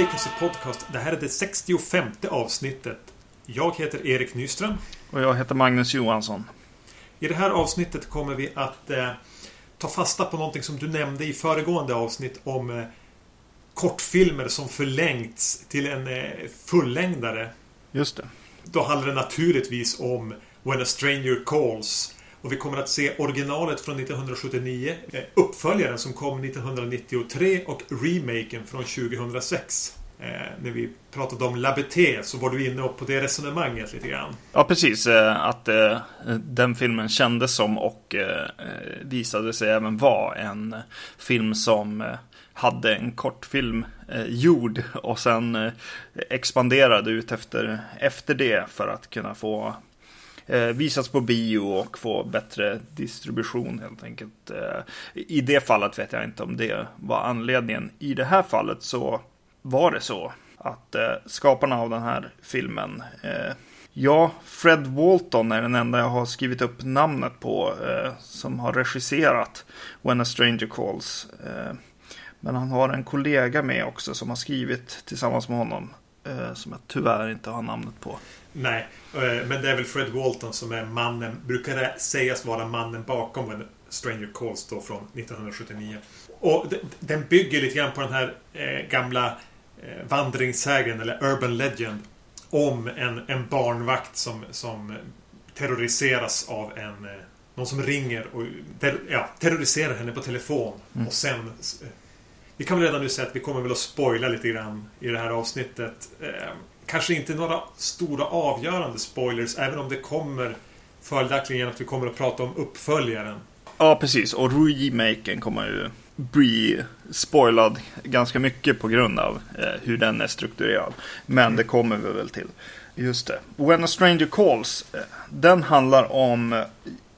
Vacancy Podcast. Det här är det 65 avsnittet. Jag heter Erik Nyström. Och jag heter Magnus Johansson. I det här avsnittet kommer vi att eh, ta fasta på någonting som du nämnde i föregående avsnitt om eh, kortfilmer som förlängts till en eh, fullängdare. Just det. Då handlar det naturligtvis om When a Stranger Calls. Och vi kommer att se originalet från 1979, eh, uppföljaren som kom 1993 och remaken från 2006. Eh, när vi pratade om Labeté så var du inne på det resonemanget lite grann. Ja, precis. Eh, att eh, den filmen kändes som och eh, eh visade sig även vara en eh, film som hade en kortfilm eh, gjord och sen eh, expanderade ut efter, efter det för att kunna få Eh, visas på bio och få bättre distribution helt enkelt. Eh, I det fallet vet jag inte om det var anledningen. I det här fallet så var det så att eh, skaparna av den här filmen eh, Ja, Fred Walton är den enda jag har skrivit upp namnet på eh, som har regisserat When a Stranger Calls. Eh, men han har en kollega med också som har skrivit tillsammans med honom. Eh, som jag tyvärr inte har namnet på. Nej, eh, men det är väl Fred Walton som är mannen, brukar det sägas vara mannen bakom When Stranger Calls då från 1979. Och den bygger lite grann på den här eh, gamla eh, vandringssägen eller Urban Legend om en, en barnvakt som, som terroriseras av en någon som ringer och ter, ja, terroriserar henne på telefon. Mm. Och sen... Vi kan väl redan nu säga att vi kommer väl att spoila lite grann i det här avsnittet. Kanske inte några stora avgörande spoilers, även om det kommer följaktligen att vi kommer att prata om uppföljaren. Ja, precis. Och remaken kommer ju bli spoilad ganska mycket på grund av eh, hur den är strukturerad. Men det kommer vi väl till. Just det. When a Stranger Calls. Eh, den handlar om eh,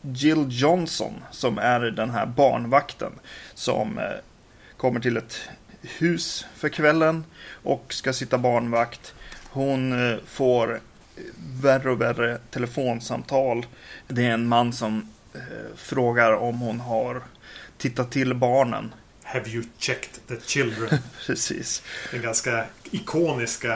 Jill Johnson som är den här barnvakten. Som eh, kommer till ett hus för kvällen och ska sitta barnvakt. Hon eh, får värre och värre telefonsamtal. Det är en man som eh, frågar om hon har tittat till barnen. Have you checked the children? Precis. Den ganska ikoniska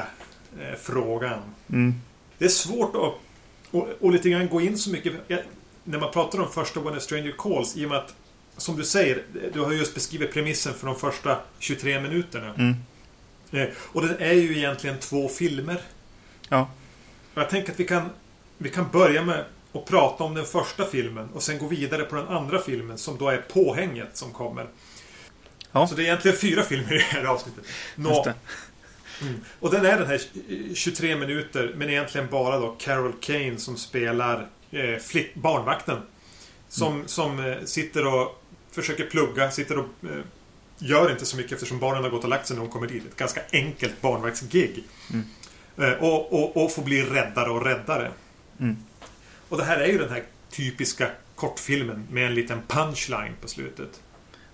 eh, frågan. Mm. Det är svårt att och, och lite grann gå in så mycket. Jag, när man pratar om första When a Stranger Calls, i och med att som du säger, du har just beskrivit premissen för de första 23 minuterna. Mm. Eh, och det är ju egentligen två filmer. Ja. Jag tänker att vi kan, vi kan börja med att prata om den första filmen och sen gå vidare på den andra filmen som då är påhänget som kommer. Ja. Så det är egentligen fyra filmer i det här avsnittet. Nå. Mm. Och den är den här 23 minuter men egentligen bara då Carol Kane som spelar eh, barnvakten. Som, Mm. som eh, sitter och försöker plugga, sitter och eh, gör inte så mycket eftersom barnen har gått och lagt sig när hon kommer dit. Ett ganska enkelt barnvaktsgig. Mm. Eh, och, och, och får bli räddare och räddare. Mm. Och det här är ju den här typiska kortfilmen med en liten punchline på slutet.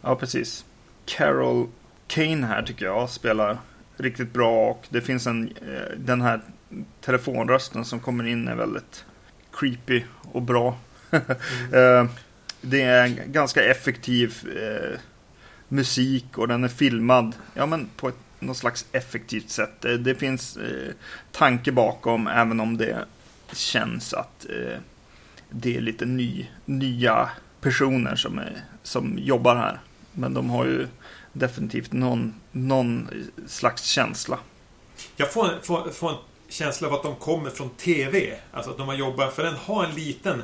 Ja, precis. Carol Kane här tycker jag spelar riktigt bra och det finns en, eh, den här telefonrösten som kommer in är väldigt creepy och bra. Eh, det är en ganska effektiv eh, musik och den är filmad ja, men på ett något slags effektivt sätt. Eh, det finns eh, tanke bakom även om det känns att eh, det är lite ny, nya personer som, är, som jobbar här. Men de har ju definitivt någon, någon slags känsla. Jag får, får, får en känsla av att de kommer från TV. Alltså att de har jobbat, för den har en liten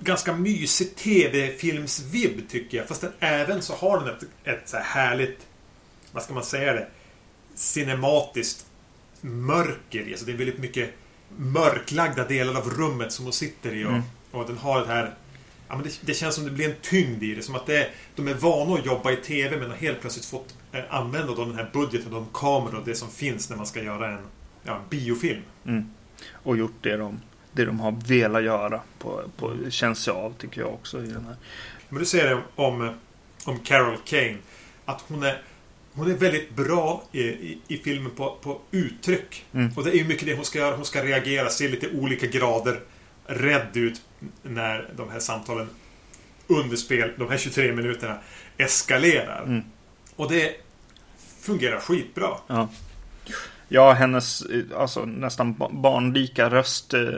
ganska mysig TV-filmsvibb tycker jag. Fast den även så har den ett, ett så här härligt, vad ska man säga det, cinematiskt mörker. Alltså det är väldigt mycket mörklagda delar av rummet som de sitter i. Och, Mm. och den har det här Ja, men det, det känns som det blir en tyngd i det. Som att det, de är vana att jobba i TV men har helt plötsligt fått eh, använda då den här budgeten, de kameror och det som finns när man ska göra en, ja, en biofilm. Mm. Och gjort det de, det de har velat göra. På, på, känns det av tycker jag också i den här. Men du säger om, om Carol Kane att hon är, hon är väldigt bra i, i, i filmen på, på uttryck. Mm. Och det är ju mycket det hon ska göra. Hon ska reagera, se lite olika grader rädd ut när de här samtalen under spel, de här 23 minuterna, eskalerar. Mm. Och det fungerar skitbra. Ja. Ja, hennes eh, alltså, nästan barnlika röst eh,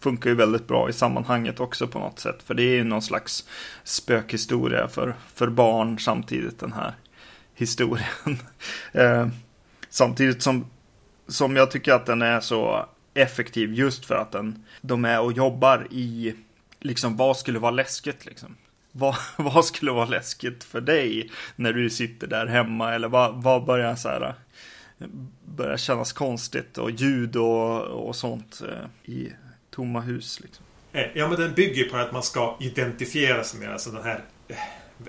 funkar ju väldigt bra i sammanhanget också på något sätt. För det är ju någon slags spökhistoria för, för barn samtidigt den här historien. eh, samtidigt som, som jag tycker att den är så effektiv just för att den, de är och jobbar i liksom vad skulle vara läskigt liksom. Vad, vad skulle vara läskigt för dig när du sitter där hemma eller vad, vad börjar så här börjar kännas konstigt och ljud och, och sånt eh, i tomma hus. Liksom. Eh, ja, men den bygger på att man ska identifiera sig med alltså den här eh,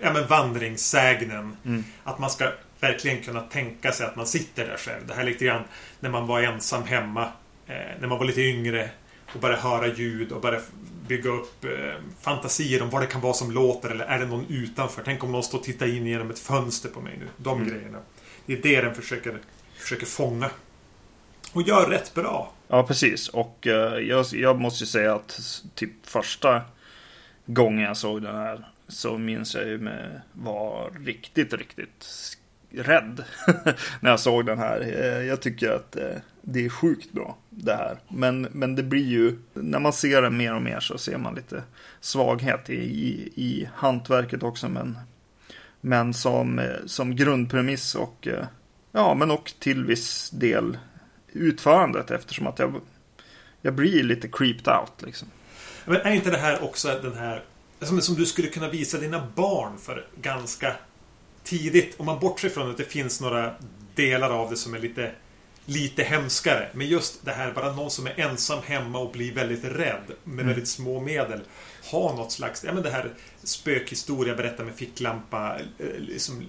ja, men vandringssägnen. Mm. Att man ska verkligen kunna tänka sig att man sitter där själv. Det här är lite grann när man var ensam hemma. Eh, när man var lite yngre och började höra ljud och började bygga upp eh, fantasier om vad det kan vara som låter eller är det någon utanför? Tänk om någon står och tittar in genom ett fönster på mig nu. De mm. grejerna. Det är det den försöker, försöker fånga. Och gör rätt bra. Ja, precis. Och eh, jag, jag måste säga att typ första gången jag såg den här så minns jag ju med var riktigt, riktigt rädd när jag såg den här. Eh, jag tycker att eh, det är sjukt bra det här. Men, men det blir ju, när man ser den mer och mer så ser man lite svaghet i, i, i hantverket också. Men, men som, eh, som grundpremiss och ja, men och till viss del utförandet eftersom att jag, jag blir lite creeped out liksom. Men är inte det här också den här som, som du skulle kunna visa dina barn för ganska tidigt? Om man bortser från att det finns några delar av det som är lite lite hemskare. Men just det här, bara någon som är ensam hemma och blir väldigt rädd med mm. väldigt små medel. Ha något slags, ja men det här spökhistoria, berätta med ficklampa, eh, liksom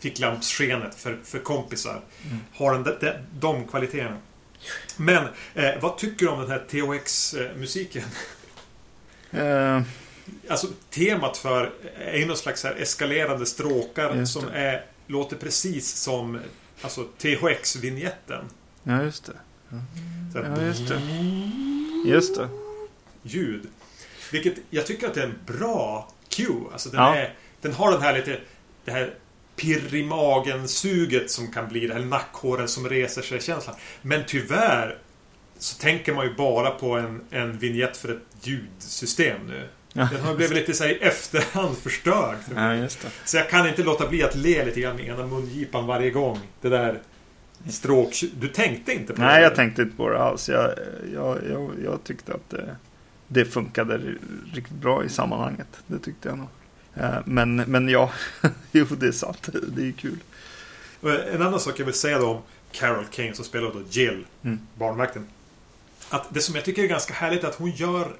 ficklampsskenet för, för kompisar. Mm. Har den, de, de kvaliteterna. Men eh, vad tycker du om den här THX-musiken? Uh. Alltså temat för är ju någon slags här eskalerande stråkar som är, låter precis som alltså THX-vinjetten. Ja, just det. Ja, just det. Just det. Ljud. Vilket jag tycker att det är en bra cue. Alltså den, ja. är, den har den här lite det här pirr i magen-suget som kan bli det här nackhåren som reser sig-känslan. Men tyvärr så tänker man ju bara på en, en vignett för ett ljudsystem nu. Ja, den har blivit lite så här, i efterhand förstörd. Ja, så jag kan inte låta bli att le lite grann med ena mungipan varje gång. Det där stråk... Du tänkte inte på Nej, det? Nej, jag tänkte inte på det alls. Jag, jag, jag, jag tyckte att det, det, funkade riktigt bra i sammanhanget. Det tyckte jag nog. Eh, men, men ja, jo det är sant. Det är kul. En annan sak jag vill säga då om Carol Kane som spelar då Jill, mm. barnvakten. Att det som jag tycker är ganska härligt är att hon gör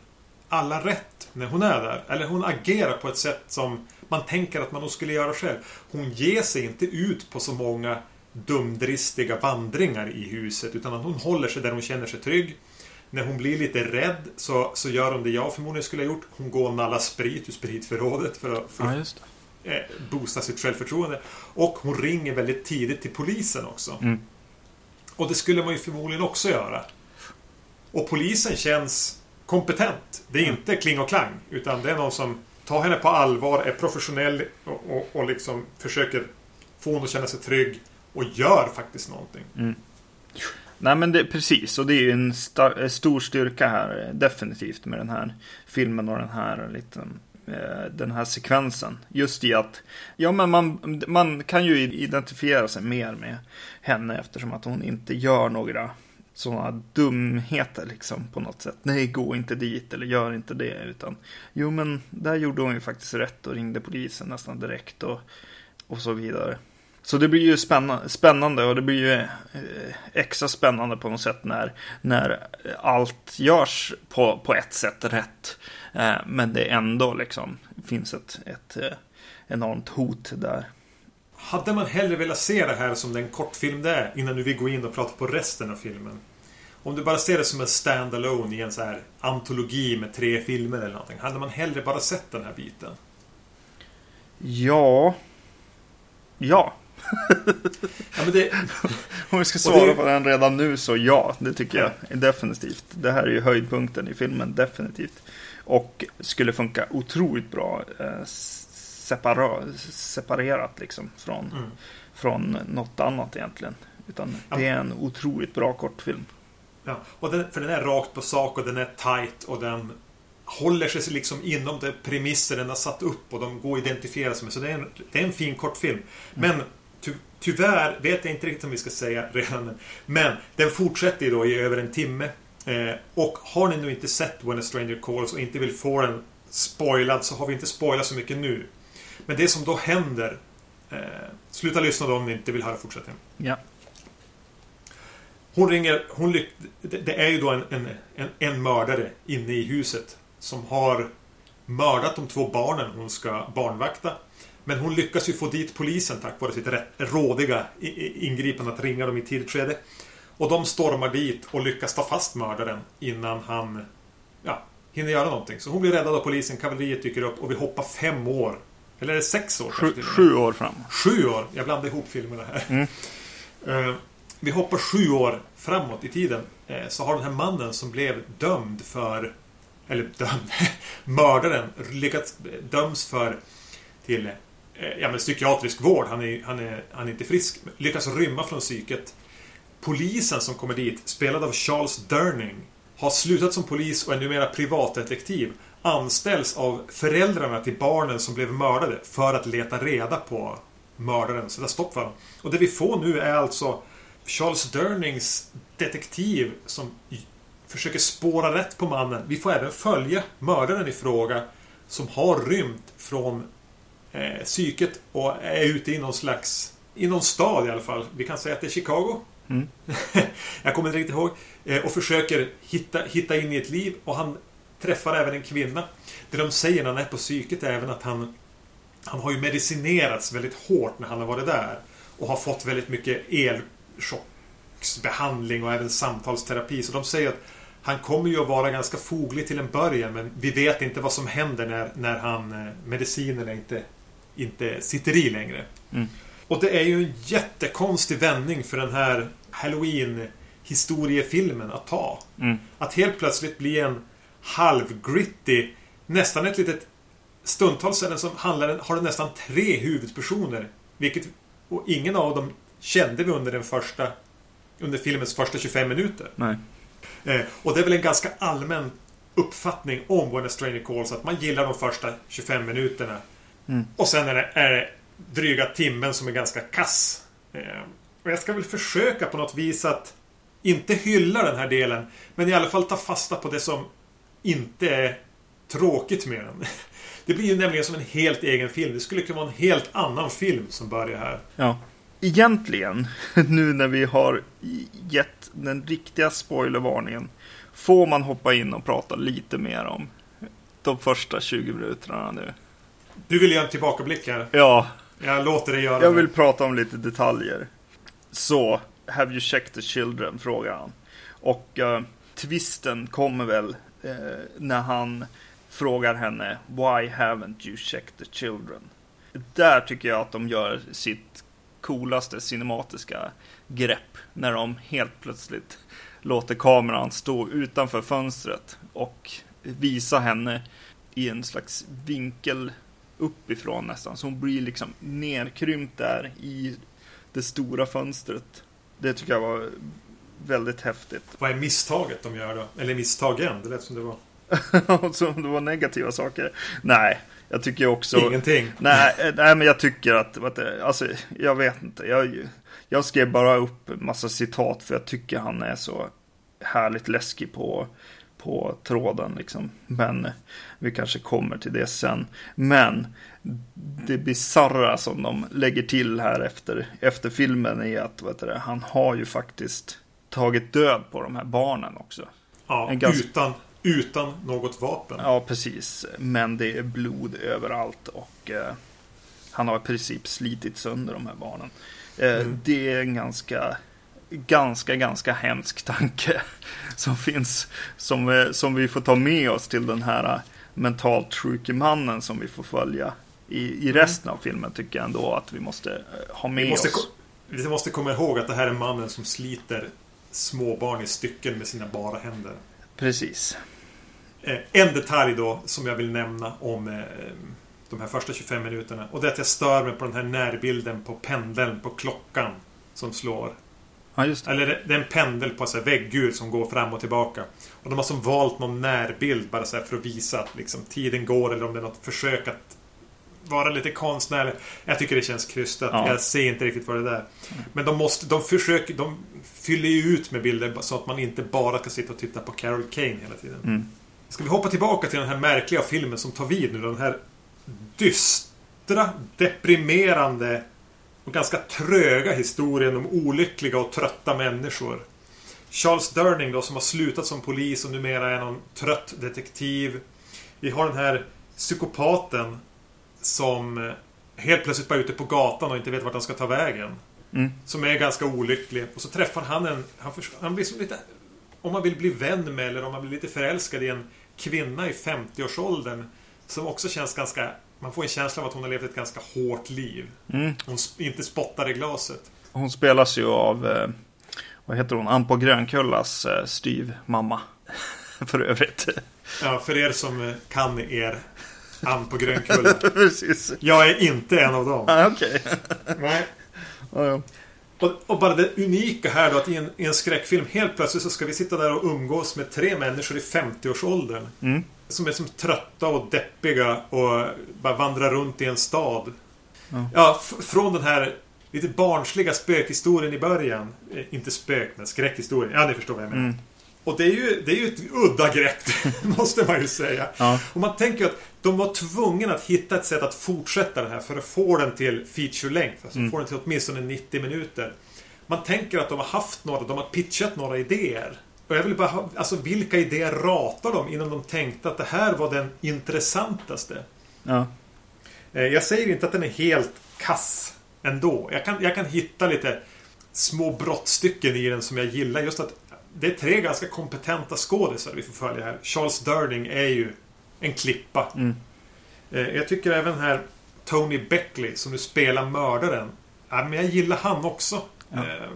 alla rätt när hon är där. Eller hon agerar på ett sätt som man tänker att man nog skulle göra själv. Hon ger sig inte ut på så många dumdristiga vandringar i huset utan att hon håller sig där hon känner sig trygg. När hon blir lite rädd så, så gör hon det jag förmodligen skulle ha gjort. Hon går och nallar sprit ur spritförrådet för att, för ja, eh, boosta sitt självförtroende. Och hon ringer väldigt tidigt till polisen också. Mm. Och det skulle man ju förmodligen också göra. Och polisen känns kompetent. Det är mm. inte kling och klang. Utan det är någon som tar henne på allvar, är professionell och, och, och liksom försöker få henne att känna sig trygg. Och gör faktiskt någonting. Mm. Nej men det, precis, och det är ju en star, eh, stor styrka här eh, definitivt med den här filmen och den här eh, liten eh, den här sekvensen. Just i att, ja men man, man kan ju identifiera sig mer med henne eftersom att hon inte gör några sådana dumheter liksom på något sätt. Nej, gå inte dit eller gör inte det. Utan jo, men där gjorde hon ju faktiskt rätt och ringde polisen nästan direkt och, och så vidare. Så det blir ju spännande och det blir ju eh, extra spännande på något sätt när, när allt görs på, på ett sätt rätt. Eh, men det ändå liksom finns ett, ett eh, enormt hot där. Hade man hellre velat se det här som den kortfilm det är innan du vill gå in och prata på resten av filmen? Om du bara ser det som en stand-alone i en så här antologi med tre filmer eller någonting. Hade man hellre bara sett den här biten? Ja. Ja. ja det... Om vi ska svara det... på den redan nu så ja, det tycker jag definitivt. Det här är ju höjdpunkten i filmen, definitivt. Och skulle funka otroligt bra eh, separa separerat liksom från, Mm. från något annat egentligen. Utan Ja. det är en otroligt bra kortfilm. Ja, och den, för den är rakt på sak och den är tight och den håller sig liksom inom de premisser den har satt upp och de går att identifiera sig med. Så det är en, det är en fin kortfilm. Men ty, tyvärr vet jag inte riktigt om vi ska säga redan. Men den fortsätter ju då i över en timme. Eh, och har ni nu inte sett When a Stranger Calls och inte vill få den spoilad så har vi inte spoilat så mycket nu. Men det som då händer eh, Sluta lyssna då om ni inte vill höra fortsättningen. Ja. Hon ringer, hon lyck, det, det är ju då en, en, en, en mördare inne i huset som har mördat de två barnen hon ska barnvakta. Men hon lyckas ju få dit polisen tack vare sitt rådiga ingripande att ringa dem i tidigt skede. Och de stormar dit och lyckas ta fast mördaren innan han ja, hinner göra någonting. Så hon blir räddad av polisen, kavalleriet dyker upp och vi hoppar fem år. Eller är det sex år? Sju, sju år fram. Sju år! Jag blandar ihop filmerna här. Mm. Eh, vi hoppar sju år framåt i tiden. Eh, så har den här mannen som blev dömd för... Eller dömd... mördaren lyckats döms för till eh, Eh, ja, men psykiatrisk vård. Han är, han, är, han är inte frisk. Lyckas rymma från psyket. Polisen som kommer dit, spelad av Charles Durning, har slutat som polis och är numera privatdetektiv. Anställs av föräldrarna till barnen som blev mördade för att leta reda på mördaren. Sätta stopp för honom. Och det vi får nu är alltså Charles Durnings detektiv som försöker spåra rätt på mannen. Vi får även följa mördaren i fråga som har rymt från eh, psyket och är ute i någon slags... I någon stad i alla fall. Vi kan säga att det är Chicago. Mm. jag kommer inte riktigt ihåg. Eh, och försöker hitta, hitta in i ett liv. Och han träffar även en kvinna. Det de säger när han är på psyket är även att han... Han har ju medicinerats väldigt hårt när han har varit där. Och har fått väldigt mycket elchocksbehandling och även samtalsterapi. Så de säger att han kommer ju att vara ganska foglig till en början men vi vet inte vad som händer när, när han eh, medicinerna inte, inte sitter i längre. Mm. Och det är ju en jättekonstig vändning för den här Halloween-historiefilmen att ta. Mm. Att helt plötsligt bli en halvgritty, nästan ett litet stundtals är den som handlar, har den nästan tre huvudpersoner. Vilket, och ingen av dem kände vi under den första under filmens första 25 minuter. Eh, och det är väl en ganska allmän uppfattning om When a Stranger Calls att man gillar de första 25 minuterna. Mm. Och sen är det, är det dryga timmen som är ganska kass. Eh, och jag ska väl försöka på något vis att inte hylla den här delen, men i alla fall ta fasta på det som inte är tråkigt med den. Det blir ju nämligen som en helt egen film. Det skulle kunna vara en helt annan film som börjar här. Ja. Egentligen, nu när vi har gett den riktiga spoilervarningen, får man hoppa in och prata lite mer om de första 20 minuterna nu. Du vill göra en tillbakablick här. Ja, Jag låter dig göra jag det. vill prata om lite detaljer. Så, have you checked the children? frågar han. Och eh, twisten kommer väl eh, när han frågar henne Why haven't you checked the children? Där tycker jag att de gör sitt coolaste cinematiska grepp. När de helt plötsligt låter kameran stå utanför fönstret och visa henne i en slags vinkel uppifrån nästan. Så hon blir liksom nerkrympt där i det stora fönstret. Det tycker jag var väldigt häftigt. Vad är misstaget de gör då? Eller misstagen, det lät som det var. Så om det var negativa saker? Nej, jag tycker också... Ingenting. Nej, eh, nej, men jag tycker att, alltså, jag vet inte. Jag, jag skrev bara upp massa citat för jag tycker han är så härligt läskig på, på tråden liksom. Men vi kanske kommer till det sen. Men det bizarra som de lägger till här efter, efter filmen är att det, han har ju faktiskt tagit död på de här barnen också. Ja, ganska- utan, utan något vapen. Ja, precis. Men det är blod överallt och eh, han har i princip slitit sönder de här barnen. Eh, Mm. Det är en ganska, ganska, ganska hemsk tanke som finns. Som, eh, som vi får ta med oss till den här eh, mentalt sjuke mannen som vi får följa i, i resten av filmen tycker jag ändå att vi måste eh, ha med Vi måste, oss. vi måste komma ihåg att det här är mannen som sliter småbarn i stycken med sina bara händer. Precis. En detalj då som jag vill nämna om De här första 25 minuterna. Och det är att jag stör mig på den här närbilden på pendeln på klockan. Som slår. Ja, just det. Eller det- det är en pendel på väggur som går fram och tillbaka. Och de har som valt någon närbild bara så för att visa att liksom tiden går eller om det är något försök att vara lite konstnärlig. Jag tycker det känns krystat. Ja. Jag ser inte riktigt vad det är. Men de måste, de försöker, de fyller ju ut med bilder så att man inte bara ska sitta och titta på Carol Kane hela tiden. Mm. Ska vi hoppa tillbaka till den här märkliga filmen som tar vid nu? Den här dystra, deprimerande ganska tröga historien om olyckliga och trötta människor. Charles Durning då som har slutat som polis och numera är någon trött detektiv. Vi har den här psykopaten som eh, helt plötsligt bara är ute på gatan och inte vet vart han ska ta vägen. Mm. Som är ganska olycklig. Och så träffar han en... Han, förs- han blir som lite... Om man vill bli vän med eller om man blir lite förälskad i en kvinna i 50-årsåldern. Som också känns ganska... Man får en känsla av att hon har levt ett ganska hårt liv. Mm. Hon inte spottar i glaset. Hon spelas ju av, eh, vad heter hon, Ann på Grönkullas eh, styvmamma. För övrigt. Ja, för er som eh, kan er Ann på Grönkulla. Precis. Jag är inte en av dem. Ah, Okej. Nej. Ja, ja. Och, och bara det unika här då att i en, i en skräckfilm helt plötsligt så ska vi sitta där och umgås med tre människor i 50-årsåldern. Mm. Som är som trötta och deppiga och bara vandrar runt i en stad. Ja. Ja, från den här lite barnsliga spökhistorien i början. Eh, inte spök, men skräckhistorien. Ja, ni förstår vad jag menar. Mm. Och det är ju, det är ju ett udda grepp, måste man ju säga. Ja. Och man tänker att de var tvungna att hitta ett sätt att fortsätta den här för att få den till feature-längd. Alltså Mm. få den till åtminstone 90 minuter. Man tänker att de har haft några, de har pitchat några idéer. Och jag vill bara ha, alltså vilka idéer ratar de innan de tänkte att det här var den intressantaste? Ja. Eh, Jag säger inte att den är helt kass ändå. Jag kan, jag kan hitta lite små brottstycken i den som jag gillar. Just att det är tre ganska kompetenta skådisar vi får följa här. Charles Durning är ju en klippa. Mm. Eh, Jag tycker även här Tony Beckley som nu spelar mördaren. Ja, men jag gillar han också. Ja. Eh,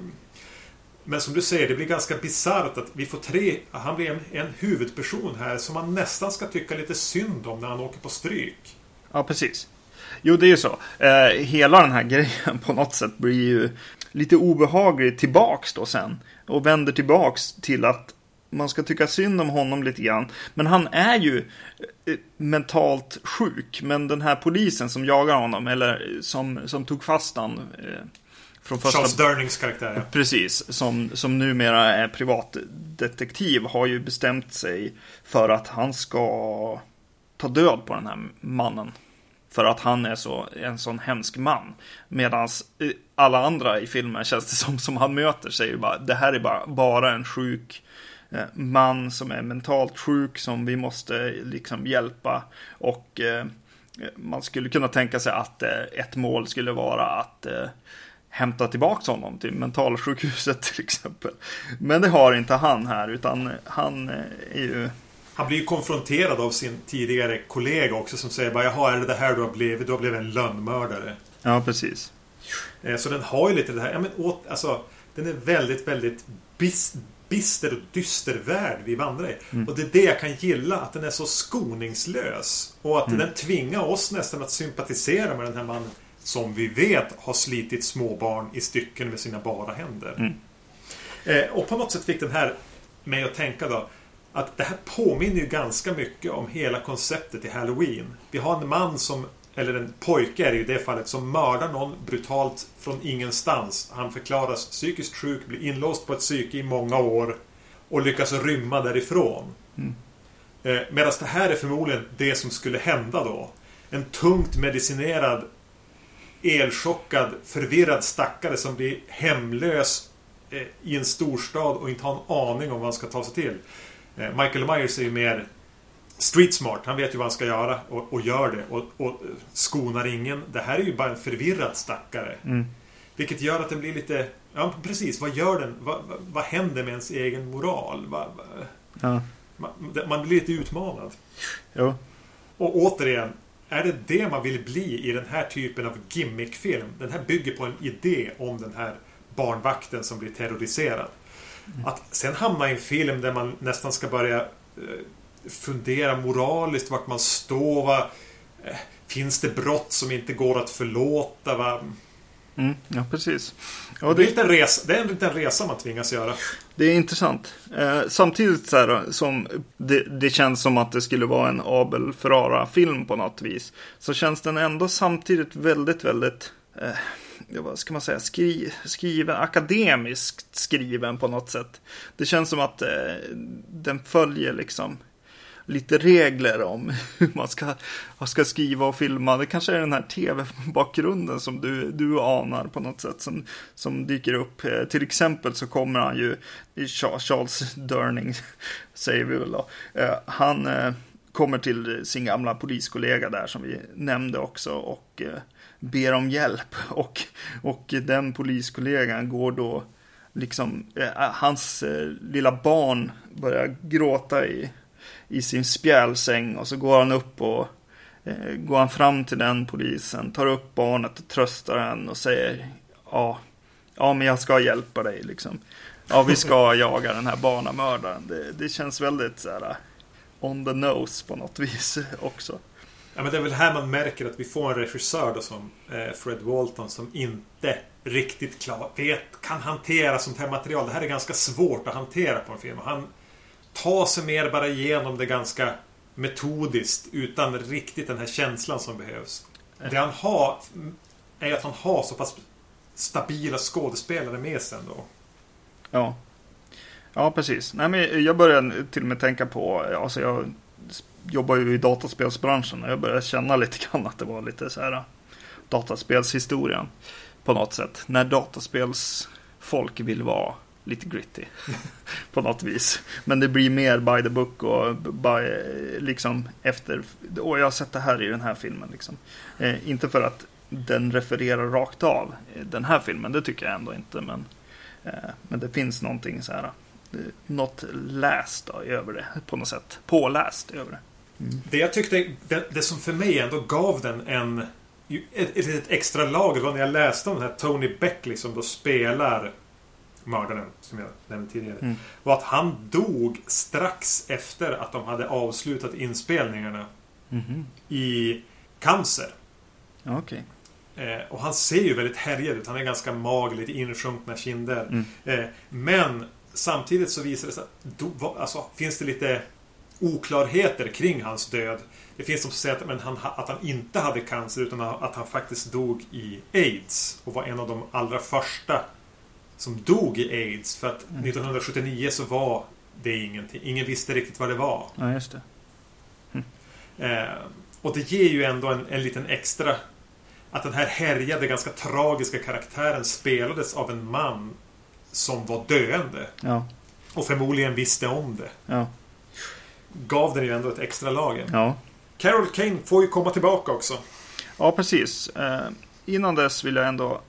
men som du säger, det blir ganska bisarrt att vi får tre... Han blir en, en huvudperson här som man nästan ska tycka lite synd om när han åker på stryk. Ja, precis. Jo, det är ju så. Eh, hela den här grejen på något sätt blir ju lite obehaglig tillbaks då sen. Och vänder tillbaks till att man ska tycka synd om honom lite grann. Men han är ju eh, eh, mentalt sjuk. Men den här polisen som jagar honom, eller eh, som, som tog fast honom eh, från första... Charles Durnings karaktär, ja. Precis, som, som numera är privatdetektiv har ju bestämt sig för att han ska ta död på den här mannen. För att han är så, en sån hemsk man. Medan alla andra i filmen känns det som, som han möter säger bara det här är bara, bara en sjuk eh, man som är mentalt sjuk som vi måste liksom hjälpa. Och eh, man skulle kunna tänka sig att eh, ett mål skulle vara att eh, hämta tillbaka honom till mentalsjukhuset till exempel. Men det har inte han här utan han eh, är ju Han blir ju konfronterad av sin tidigare kollega också som säger bara Jaha, är det det här du har blivit? Du har blivit en lönnmördare. Ja, precis. Eh, Så den har ju lite det här, ja men åt, alltså Den är väldigt, väldigt bis, bister och dyster värld vi vandrar i. Mm. Och det är det jag kan gilla, att den är så skoningslös. Och att Mm. den tvingar oss nästan att sympatisera med den här mannen som vi vet har slitit småbarn i stycken med sina bara händer. Mm. Eh, och på något sätt fick den här mig att tänka då att det här påminner ju ganska mycket om hela konceptet i Halloween. Vi har en man som, eller en pojke är det i det fallet, som mördar någon brutalt från ingenstans. Han förklaras psykiskt sjuk, blir inlåst på ett psyke i många år och lyckas rymma därifrån. Mm. Eh, Medan det här är förmodligen det som skulle hända då. En tungt medicinerad elchockad, förvirrad stackare som blir hemlös eh, i en storstad och inte har en aning om vad han ska ta sig till. Eh, Michael Myers är ju mer street smart. Han vet ju vad han ska göra och, och gör det och, och eh, skonar ingen. Det här är ju bara en förvirrad stackare. Mm. Vilket gör att den blir lite... Ja, precis. Vad gör den? Vad, vad, vad händer med ens egen moral? Vad, Ja. man, man blir lite utmanad. Jo. Och återigen, är det det man vill bli i den här typen av gimmickfilm? Den här bygger på en idé om den här barnvakten som blir terroriserad. Att sen hamna i en film där man nästan ska börja eh, fundera moraliskt vart man står. Va? Eh, Finns det brott som inte går att förlåta? Va? Mm, ja, precis. Och det, är liten resa, det är en liten resa man tvingas göra. Det är intressant. Eh, samtidigt så här, som det, det, känns som att det skulle vara en Abel Ferrara-film på något vis. Så känns den ändå samtidigt väldigt, väldigt eh, vad ska man säga, skri, skriven, akademiskt skriven på något sätt. Det känns som att eh, den följer liksom lite regler om hur man ska, ska skriva och filma. Det kanske är den här tv-bakgrunden som du, du anar på något sätt som, som dyker upp. Eh, till exempel så kommer han ju, Charles Durning säger vi väl då, eh, han eh, kommer till sin gamla poliskollega där som vi nämnde också och eh, ber om hjälp och, och den poliskollegan går då liksom, eh, hans eh, lilla barn börjar gråta i i sin spjälsäng och så går han upp och eh, går han fram till den polisen, tar upp barnet och tröstar henne och säger ja, ja men jag ska hjälpa dig liksom. Ja, vi ska jaga den här barnamördaren. Det, det känns väldigt så här on the nose på något vis också. Ja, men det är väl här man märker att vi får en regissör då som eh, Fred Walton som inte riktigt klar, vet, kan hantera sånt här material. Det här är ganska svårt att hantera på en film. Han, ta sig mer bara igenom det ganska metodiskt utan riktigt den här känslan som behövs. Det han har är att han har så pass stabila skådespelare med sig ändå. Ja. Ja, precis. Nej, men jag börjar till och med tänka på, alltså jag jobbar ju i dataspelsbranschen och jag börjar känna lite grann att det var lite så här äh, dataspelshistorien på något sätt. När dataspelsfolk vill vara lite gritty på något vis. Men det blir mer by the book och by, liksom efter. Och jag har sett det här i den här filmen. Liksom. Eh, inte för att den refererar rakt av den här filmen, det tycker jag ändå inte. Men, eh, men det finns någonting så här, eh, något läst då, över det på något sätt. Påläst över det. Mm. Det jag tyckte, det, det, som för mig ändå gav den en ett, ett, ett extra lager var när jag läste om den här Tony Beck liksom då spelar mördaren som jag nämnde tidigare. Mm. Var att han dog strax efter att de hade avslutat inspelningarna. Mm. I cancer. Okay. Eh, och han ser ju väldigt härjad ut. Han är ganska mager, lite insjunkna kinder. Mm. Eh, men samtidigt så visar det sig att do, alltså, finns det lite oklarheter kring hans död. Det finns de som säger att, men han, att han inte hade cancer utan att han faktiskt dog i AIDS. Och var en av de allra första som dog i AIDS. För att mm. 1979 så var det ingenting. Ingen visste riktigt vad det var. Ja, just det. Mm. Eh, och det ger ju ändå en, en liten extra... Att den här härjade, ganska tragiska karaktären spelades av en man som var döende. Ja. Och förmodligen visste om det. Ja. Gav den ju ändå ett extra lager. Ja. Carol Kane får ju komma tillbaka också. Ja, precis. Eh, innan dess vill jag ändå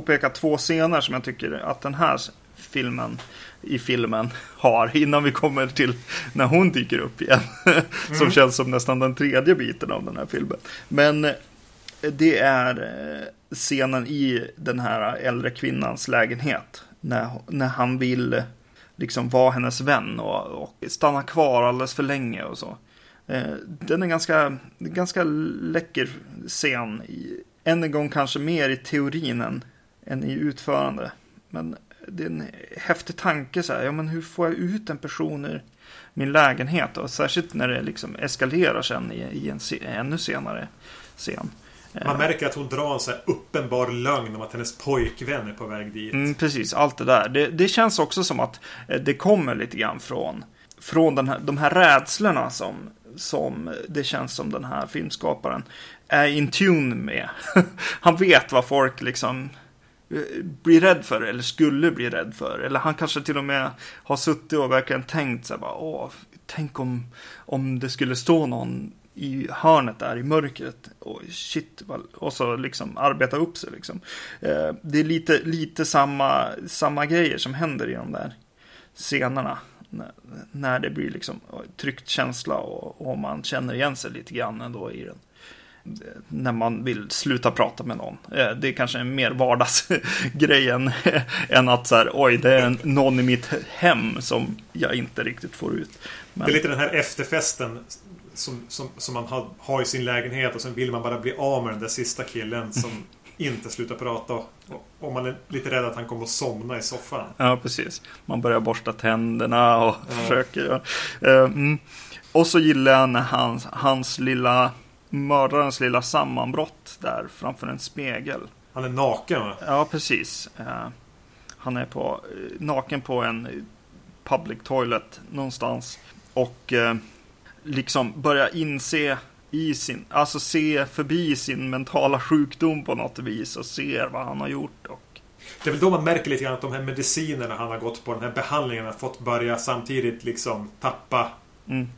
påpeka två scener som jag tycker att den här filmen i filmen har innan vi kommer till när hon dyker upp igen. Mm. som känns som nästan den tredje biten av den här filmen. Men eh, det är eh, scenen i den här äldre kvinnans lägenhet. När, när han vill liksom vara hennes vän och, och stanna kvar alldeles för länge och så. Eh, den är ganska, ganska läcker scen. Än en gång kanske mer i teorin än än i utförande. Men det är en häftig tanke så här, ja men hur får jag ut en person ur min lägenhet? Och särskilt när det liksom eskalerar sen i, i en ännu senare scen. Man märker att hon drar en så uppenbar lögn om att hennes pojkvän är på väg dit. Mm, precis, allt det där. Det, det, känns också som att eh, det kommer lite grann från, från den här, de här rädslorna som, som det känns som den här filmskaparen är in tune med. Han vet vad folk liksom Eh, blir rädd för eller skulle bli rädd för. Eller han kanske till och med har suttit och verkligen tänkt så här bara, åh, tänk om, om det skulle stå någon i hörnet där i mörkret. Och shit, och så liksom arbeta upp sig liksom. Eh, det är lite, lite samma, samma grejer som händer i de där scenerna. När, när det blir liksom tryckt känsla och, och man känner igen sig lite grann ändå i den när man vill sluta prata med någon. Eh, det är kanske en mer vardagsgrej än, än att så här, oj, det är någon i mitt hem som jag inte riktigt får ut. Men... Det är lite den här efterfesten som, som, som man har, har i sin lägenhet och sen vill man bara bli av med den där sista killen som inte slutar prata. Och man är lite rädd att han kommer att somna i soffan. Ja, precis. Man börjar borsta tänderna och ja. försöker. Uh, mm. Och så gillar jag när hans, hans lilla mördarens lilla sammanbrott där framför en spegel. Han är naken va? Ja, precis. Uh, han är på, uh, naken på en public toilet någonstans. Och liksom börjar inse i sin, alltså se förbi sin mentala sjukdom på något vis och ser vad han har gjort. Och... Det är väl då man märker lite grann att de här medicinerna han har gått på, den här behandlingen, har fått börja samtidigt liksom tappa mm.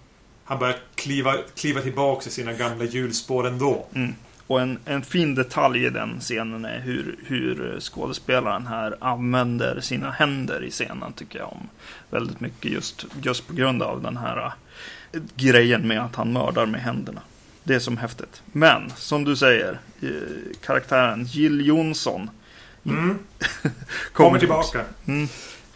Han börjar kliva, kliva tillbaka i sina gamla hjulspår ändå. Mm. Och en, en fin detalj i den scenen är hur, hur skådespelaren här använder sina händer i scenen tycker jag om. Väldigt mycket just, just på grund av den här äh, grejen med att han mördar med händerna. Det är som häftigt. Men som du säger, äh, karaktären Jill Johnson mm. kommer, kommer tillbaka. Mm.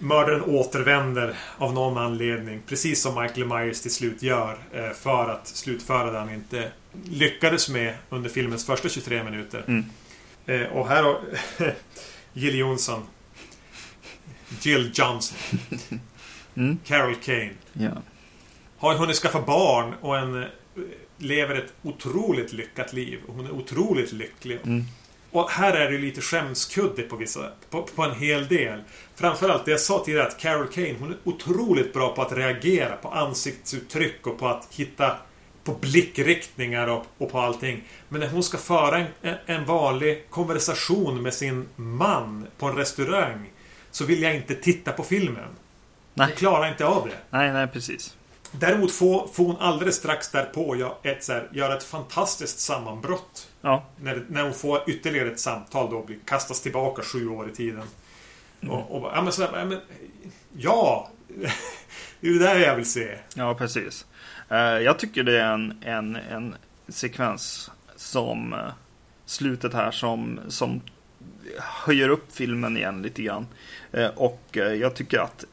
Mördaren återvänder av någon anledning. Precis som Michael Myers till slut gör. Eh, för att slutföra det han inte lyckades med under filmens första 23 minuter. Mm. Eh, och här har Jill Johnson. Jill Johnson. Mm. Carol Kane. Ja. Har hunnit skaffa barn och en, eh, lever ett otroligt lyckat liv. Hon är otroligt lycklig. Mm. Och här är det lite skämskudde på vissa, på, på, en hel del. Framförallt det jag sa tidigare att Carol Kane, hon är otroligt bra på att reagera på ansiktsuttryck och på att hitta på blickriktningar och, och på allting. Men när hon ska föra en, en vanlig konversation med sin man på en restaurang så vill jag inte titta på filmen. Nej. Hon klarar inte av det. Nej, nej, precis. Däremot får, får hon alldeles strax därpå gör ett, så här, gör ett fantastiskt sammanbrott. Ja. När, när hon får ytterligare ett samtal då blir kastas tillbaka sju år i tiden. Mm. Och, och ja, men så ja, men, ja. det är det där jag vill se. Ja, precis. Uh, jag tycker det är en, en, en sekvens som uh, slutet här som, som höjer upp filmen igen lite grann. Uh, och jag tycker att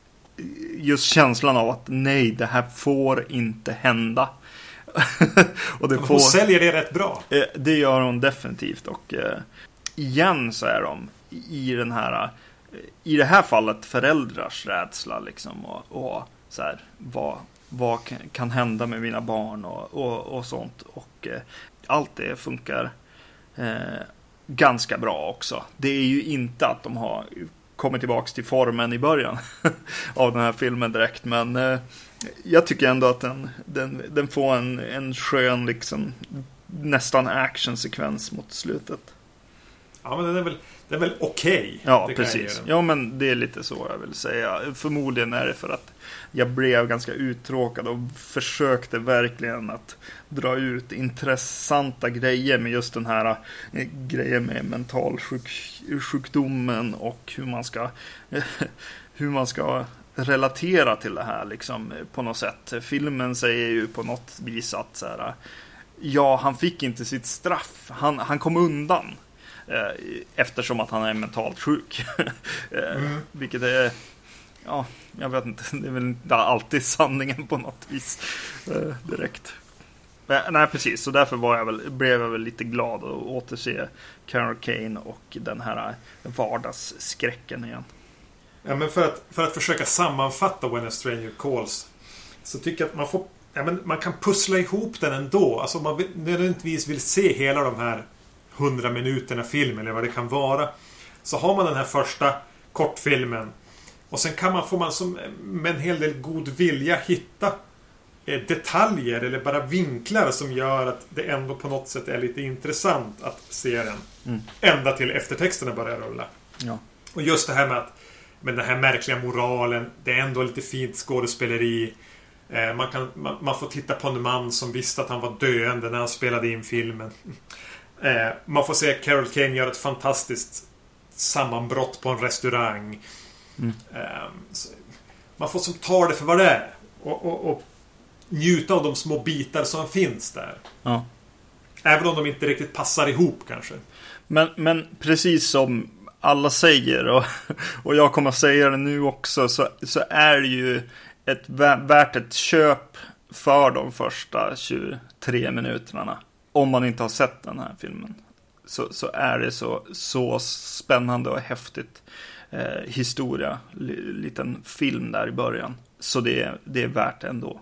just känslan av att nej, det här får inte hända. Och det får, hon säljer det rätt bra. Eh, det gör hon definitivt. Och eh, igen så är de i den här eh, i det här fallet föräldrars rädsla liksom och, och så här, vad, vad kan hända med mina barn och, och, och sånt. Och allt det funkar eh, ganska bra också. Det är ju inte att de har kommer tillbaks till formen i början av den här filmen direkt. Men eh, jag tycker ändå att den, den, den får en, en skön, liksom, nästan actionsekvens mot slutet. Ja, men den är väl, den är väl okej. Okay, ja, precis. Ja, men det är lite så jag vill säga. Förmodligen är det för att jag blev ganska uttråkad och försökte verkligen att dra ut intressanta grejer med just den här eh, grejen med mentalsjukdomen och hur man ska hur man ska relatera till det här liksom på något sätt. Filmen säger ju på något vis att så här, ja, han fick inte sitt straff. Han, han kom undan. Eh, eftersom att han är mentalt sjuk. Eh, mm. Vilket är ja, jag vet inte, det är väl inte alltid sanningen på något vis eh, direkt. Men, nej, precis, så därför var jag väl, blev jag väl lite glad att återse Carol Kane och den här vardagsskräcken igen. Ja, men för att, för att försöka sammanfatta When a Stranger Calls så tycker jag att man får ja, men man kan pussla ihop den ändå. Alltså man nödvändigtvis vill se hela de här hundra minuterna film eller vad det kan vara. Så har man den här första kortfilmen och sen kan man, får man som, med en hel del god vilja hitta eh, detaljer eller bara vinklar som gör att det ändå på något sätt är lite intressant att se den. Mm. Ända till eftertexterna börjar rulla. Ja. Och just det här med att med den här märkliga moralen. Det är ändå lite fint skådespeleri. Eh, man, kan, man, man, får titta på en man som visste att han var döende när han spelade in filmen. Eh, man får se Carol Kane göra ett fantastiskt sammanbrott på en restaurang. Mm. Ehm, man får som ta det för vad det är. Och, och, och, njuta av de små bitar som finns där. Ja. Även om de inte riktigt passar ihop kanske. Men, men precis som alla säger och, och jag kommer att säga det nu också så, så är det ju ett, värt ett köp för de första 23 minuterna. Om man inte har sett den här filmen. Så, så är det så, så spännande och häftigt eh, historia. Liten film där i början. Så det, det är värt ändå.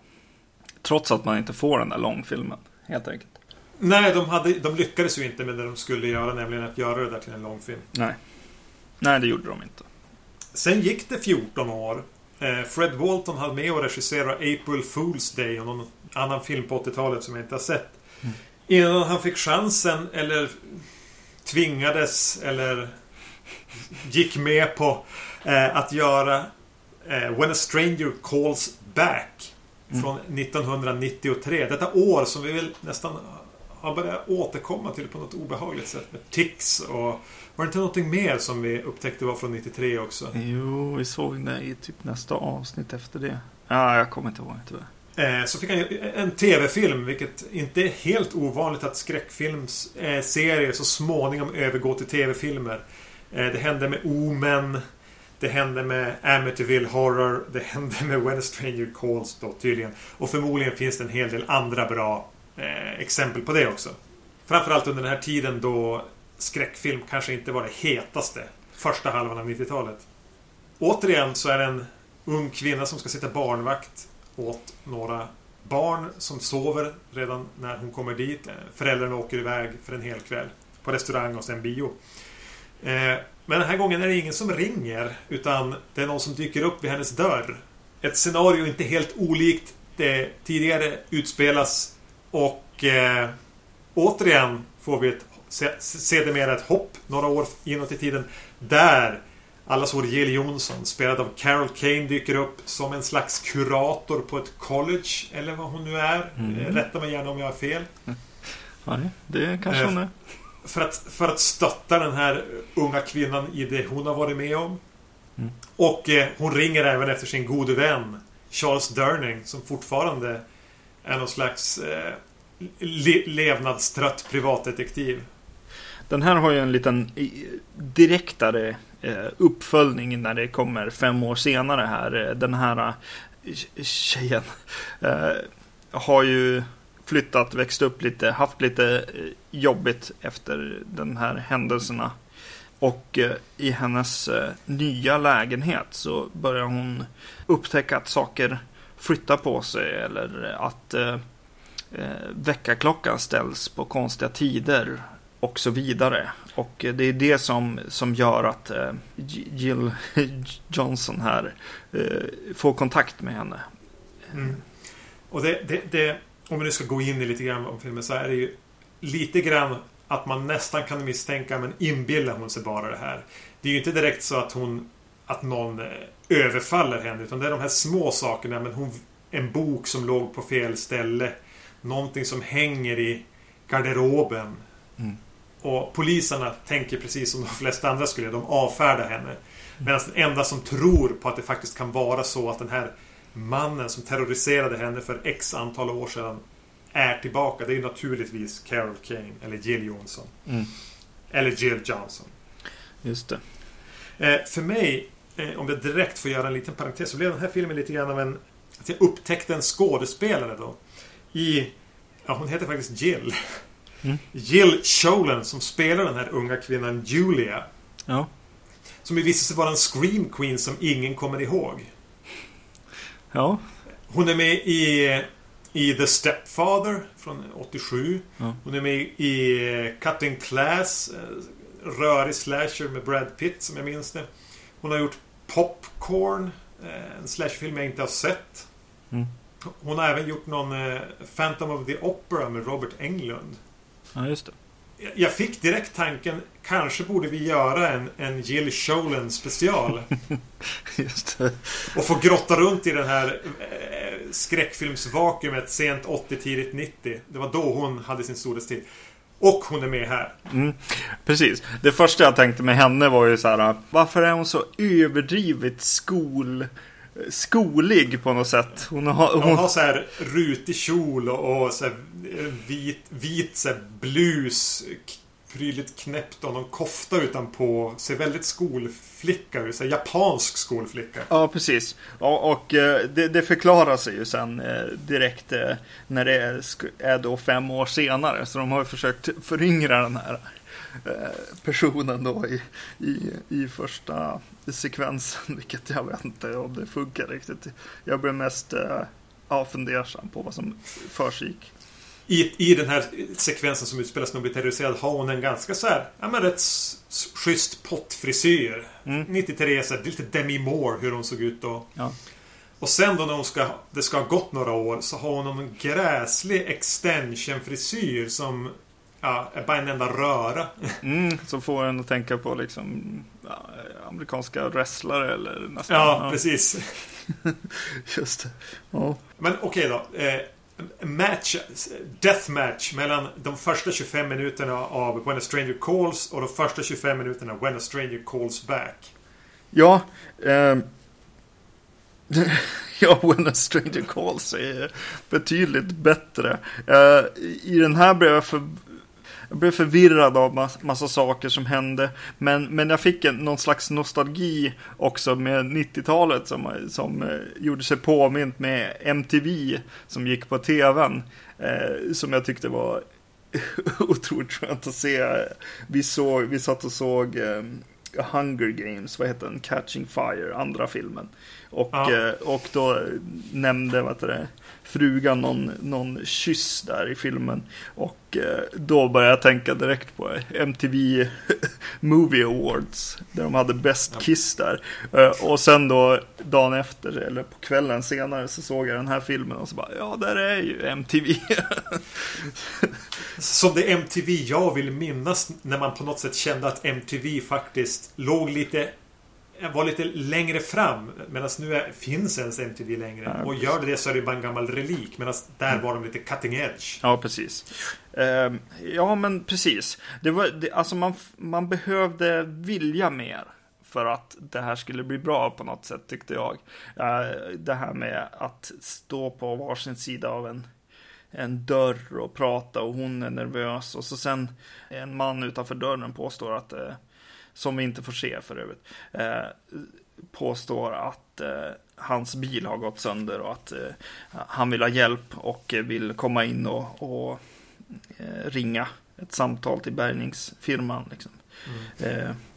Trots att man inte får den där långfilmen, helt enkelt. Nej, de, hade, de lyckades ju inte med det de skulle göra, nämligen att göra det där till en långfilm. Nej. Nej, det gjorde de inte. Sen gick det 14 år. Eh, Fred Walton hade med och regisserade April Fool's Day och någon annan film på 80-talet som jag inte har sett. Mm. Innan han fick chansen, eller tvingades, eller gick med på eh, att göra eh, When a Stranger Calls Back. Mm. Från 1993. Detta år som vi väl nästan har börjat återkomma till på något obehagligt sätt. Med tics och... Var det inte någonting mer som vi upptäckte var från 93 också? Jo, vi såg det i typ nästa avsnitt efter det. Ja, jag kommer inte ihåg tyvärr. Eh, så fick han en tv-film, vilket inte är helt ovanligt att skräckfilmsserier så småningom övergår till tv-filmer. Eh, det hände med Omen. Det hände med Amityville Horror. Det hände med When a Stranger Calls då tydligen. Och förmodligen finns det en hel del andra bra eh, exempel på det också. Framförallt under den här tiden då skräckfilm kanske inte var det hetaste. Första halvan av 90-talet. Återigen så är det en ung kvinna som ska sitta barnvakt åt några barn som sover redan när hon kommer dit. Föräldrarna åker iväg för en hel kväll på restaurang och sen bio. Eh, men den här gången är det ingen som ringer utan det är någon som dyker upp vid hennes dörr. Ett scenario inte helt olikt det tidigare utspelas och eh, återigen får vi ett sedermera ett hopp några år inåt i tiden. Där allas vår Jill Johnson, spelad av Carol Kane, dyker upp som en slags kurator på ett college. Eller vad hon nu är. Mm. Eh, rätta mig gärna om jag har fel. Nej, det kanske hon är. För att, för att stötta den här unga kvinnan i det hon har varit med om. Mm. Och eh, hon ringer även efter sin gode vän Charles Durning som fortfarande är någon slags eh, le levnadstrött privatdetektiv. Den här har ju en liten direktare eh, uppföljning när det kommer fem år senare här. Eh, den här eh, tjejen har ju flyttat, växt upp lite, haft lite jobbigt efter de här händelserna. Och i hennes nya lägenhet så börjar hon upptäcka att saker flyttar på sig eller att eh, väckarklockan ställs på konstiga tider och så vidare. Och det är det som, som gör att eh, Jill Johnson här eh, får kontakt med henne. Mm. Och det, det, det, om vi nu ska gå in i lite grann om filmen så är det ju lite grann att man nästan kan misstänka men inbillar hon sig bara det här. Det är ju inte direkt så att hon att någon eh, överfaller henne utan det är de här små sakerna men hon en bok som låg på fel ställe någonting som hänger i garderoben. Mm. Och poliserna tänker precis som de flesta andra skulle De avfärdar henne. Medan den enda som tror på att det faktiskt kan vara så att den här mannen som terroriserade henne för x antal år sedan är tillbaka. Det är naturligtvis Carol Kane eller Jill Johnson. Mm. Eller Jill Johnson. Just det. Eh, för mig, eh, om jag direkt får göra en liten parentes, så blev den här filmen lite grann av en... Att jag upptäckte en skådespelare då i... Ja, hon heter faktiskt Jill. Mm. Jill Cholan som spelar den här unga kvinnan Julia. Ja. Som visade sig vara en Scream Queen som ingen kommer ihåg. Ja. Hon är med i, i The Stepfather från 87. Ja. Hon är med i Cutting Class. Eh, rörig slasher med Brad Pitt som jag minns det. Hon har gjort Popcorn. Eh, en slasherfilm jag inte har sett. Mm. Hon har även gjort någon eh, Phantom of the Opera med Robert Englund. Ja, just det. Jag fick direkt tanken, kanske borde vi göra en, en Jill Scholen special. just det. Och få grotta runt i den här eh, skräckfilmsvakuumet sent 80, tidigt 90. Det var då hon hade sin storhetstid. Och hon är med här. Mm, precis. Det första jag tänkte med henne var ju så här. Varför är hon så överdrivet skol skolig på något sätt. Hon har, hon... hon har så här rutig kjol och, och så här vit, vit så här blus. prydligt knäppt och någon kofta utanpå. Ser väldigt skolflicka ut. Så här japansk skolflicka. Ja, precis. Och, och eh, det, det förklarar sig ju sen eh, direkt eh, när det är, då fem år senare. Så de har försökt föryngra den här eh, personen då i, i, i första sekvensen. Vilket jag vet inte om det funkar riktigt. Jag blev mest eh, ja, fundersam på vad som försiggick. I, I den här sekvensen som utspelas när hon blir terroriserad har hon en ganska så här, ja men rätt schysst pottfrisyr. Mm. 93, så här, lite Demi Moore hur hon såg ut då. Ja. Och sen då när hon ska, det ska ha gått några år så har hon en gräslig extension-frisyr som ja, bara en enda röra. Mm, så får en att tänka på liksom ja, amerikanska wrestlare eller nästan. Ja, precis. Just det. Ja. Men okej då. Eh, match, deathmatch mellan de första 25 minuterna av When a Stranger Calls och de första 25 minuterna When a Stranger Calls Back. Ja, ehm, ja, When a Stranger Calls är betydligt bättre. Eh, I den här blev jag, för, jag blev förvirrad av massa, massa saker som hände. Men, men jag fick en, någon slags nostalgi också med 90-talet som, som eh, gjorde sig påmint med MTV som gick på tvn. Eh, som jag tyckte var otroligt skönt att se. Vi, såg, vi satt och såg eh, Hunger Games, vad heter den? Catching Fire, andra filmen. Och, Ja. eh, och då nämnde vad heter det, frugan någon, någon kyss där i filmen. Och eh, då började jag tänka direkt på MTV Movie Awards. Där de hade Best Ja. Kiss där. Eh, och sen då dagen efter, eller på kvällen senare, så såg jag den här filmen och så bara, ja där är ju MTV. Som det MTV jag vill minnas när man på något sätt kände att MTV faktiskt låg lite var lite längre fram. Medan nu är, finns ens MTV längre. Ja, och gör det så är det bara en gammal relik. Medan där var de lite cutting edge. Ja, precis. Ehm, ja, men precis. Det var, det, alltså man, man behövde vilja mer för att det här skulle bli bra på något sätt, tyckte jag. Eh, det här med att stå på varsin sida av en, en dörr och prata och hon är nervös och så sen en man utanför dörren påstår att, eh, som vi inte får se för övrigt, eh, påstår att eh, hans bil har gått sönder och att eh, han vill ha hjälp och vill komma in och, och ringa ett samtal till bärgningsfirman. Liksom.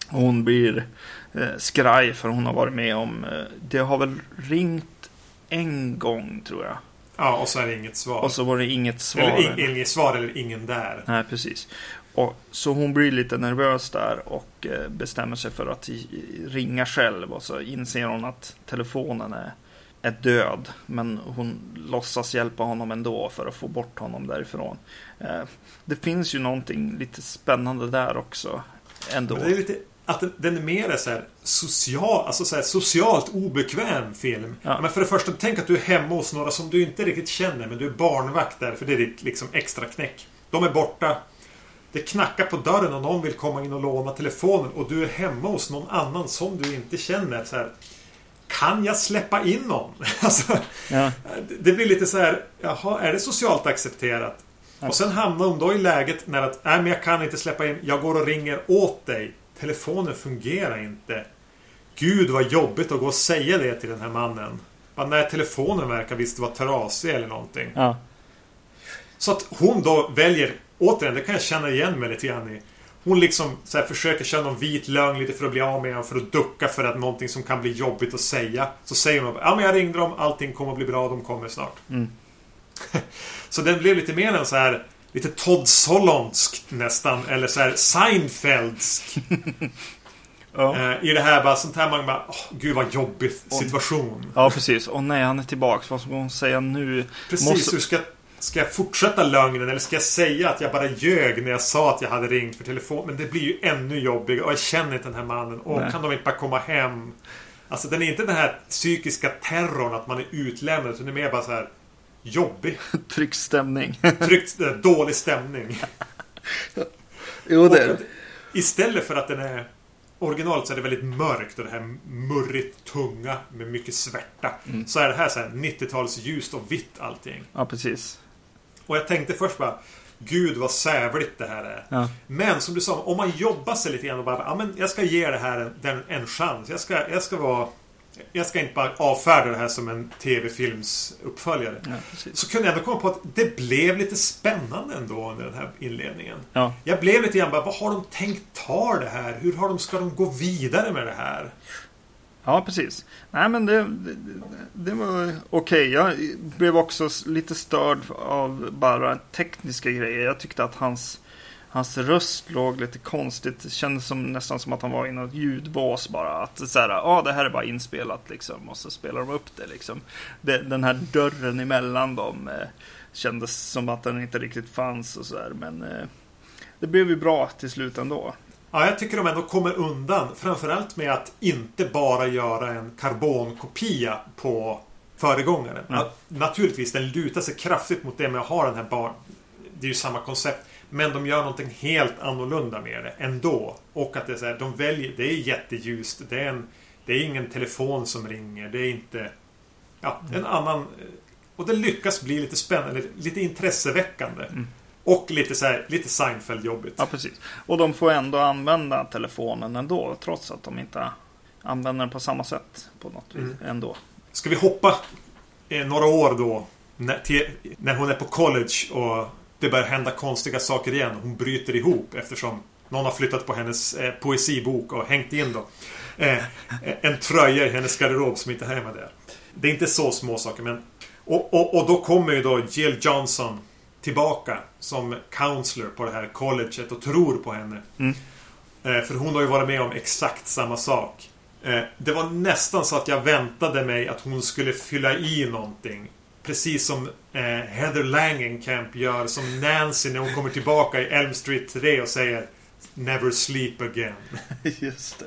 Och hon blir skraj för hon har varit med om, det har väl ringt en gång tror jag. Ja, och så är det inget svar. Och så var det inget svar. eller in, inget svar eller ingen där. Nej, precis. Och, så hon blir lite nervös där och eh, bestämmer sig för att ringa själv. Och så inser hon att telefonen är, är död. Men hon låtsas hjälpa honom ändå för att få bort honom därifrån. Eh, det finns ju någonting lite spännande där också. Ändå. Men det är lite att den, den är mer så här social, alltså så här socialt obekväm film. Ja. Men för det första, tänk att du är hemma hos några som du inte riktigt känner, men du är barnvakt där, för det är ditt liksom extra knäck. De är borta. Det knackar på dörren och någon vill komma in och låna telefonen och du är hemma hos någon annan som du inte känner. Så här, kan jag släppa in någon? alltså, Ja, det blir lite så här, jaha, är det socialt accepterat? Och sen hamnar hon då i läget när att, nej men jag kan inte släppa in, jag går och ringer åt dig. Telefonen fungerar inte. Gud vad jobbigt att gå och säga det till den här mannen. Bara, nej, telefonen verkar visst vara trasig eller någonting. ja, Så att hon då väljer, återigen, det kan jag känna igen mig lite grann i. Hon liksom så försöker köra någon vit lögn lite för att bli av med honom, för att ducka för att någonting som kan bli jobbigt att säga. Så säger hon ja men jag ringde dem, allting kommer att bli bra, de kommer snart. Mm. så den blev lite mer en så här Lite Todd Solondsk nästan, eller så här Seinfeldsk. ja. eh, I det här bara sånt här man bara, åh, gud vad jobbig situation. ja, precis. Och nej, han är tillbaks. Vad ska hon säga nu? Precis, Måste- hur ska, ska jag fortsätta lögnen eller ska jag säga att jag bara ljög när jag sa att jag hade ringt för telefon? Men det blir ju ännu jobbigare och jag känner inte den här mannen. Och kan de inte bara komma hem? Alltså den är inte den här psykiska terrorn att man är utlämnad utan det är mer bara så här jobbig, Tryck stämning. tryckt, eh, dålig stämning. jo, det är det. Istället för att den är Originalet så är det väldigt mörkt och det här murrigt tunga med mycket svärta. Mm. Så är det här så här 90-tals ljust och vitt allting. Ja, precis. Och jag tänkte först bara Gud vad sävligt det här är. Ja. Men som du sa, om man jobbar sig lite grann och bara ja, men jag ska ge det här en, den, en chans. Jag ska, jag ska vara jag ska inte bara avfärda det här som en tv-films uppföljare. Ja. Så kunde jag ändå komma på att det blev lite spännande ändå under den här inledningen. Ja. Jag blev lite grann bara, vad har de tänkt ta det här? Hur har de, ska de gå vidare med det här? Ja, precis. Nej, men det, det, det var okej. Jag blev också lite störd av bara tekniska grejer. Jag tyckte att hans, hans röst låg lite konstigt. Det kändes som, nästan som att han var i något ljudbås bara. Att så här, ja, det här är bara inspelat liksom. Och så spelar de upp det liksom. Det, den här dörren emellan dem eh, kändes som att den inte riktigt fanns och så där. Men eh, det blev ju bra till slut ändå. Ja, jag tycker de ändå kommer undan. Framförallt med att inte bara göra en karbonkopia på föregångaren. Mm. Ja, naturligtvis, den lutar sig kraftigt mot det med att ha den här bar... Det är ju samma koncept. Men de gör någonting helt annorlunda med det ändå. Och att det är så här, de väljer... Det är jätteljust. Det är, en, det är ingen telefon som ringer. Det är inte... Ja, en annan... Och det lyckas bli lite spännande, lite intresseväckande. Och lite så här, lite Seinfeld-jobbigt. Ja, precis. Och de får ändå använda telefonen ändå, trots att de inte använder den på samma sätt på något Mm. ändå. Ska vi hoppa eh, några år då? När, till, när hon är på college och det börjar hända konstiga saker igen. Hon bryter ihop eftersom någon har flyttat på hennes eh, poesibok och hängt in då. Eh, en tröja i hennes garderob som inte är med där. Det är inte så små saker men... Och, och, och då kommer ju då Jill Johnson tillbaka som counselor på det här colleget och tror på henne. Mm. Eh, För hon har ju varit med om exakt samma sak. Eh, Det var nästan så att jag väntade mig att hon skulle fylla i någonting. Precis som eh, Heather Langenkamp gör som Nancy när hon kommer tillbaka i Elm Street 3 och säger Never sleep again. Just det.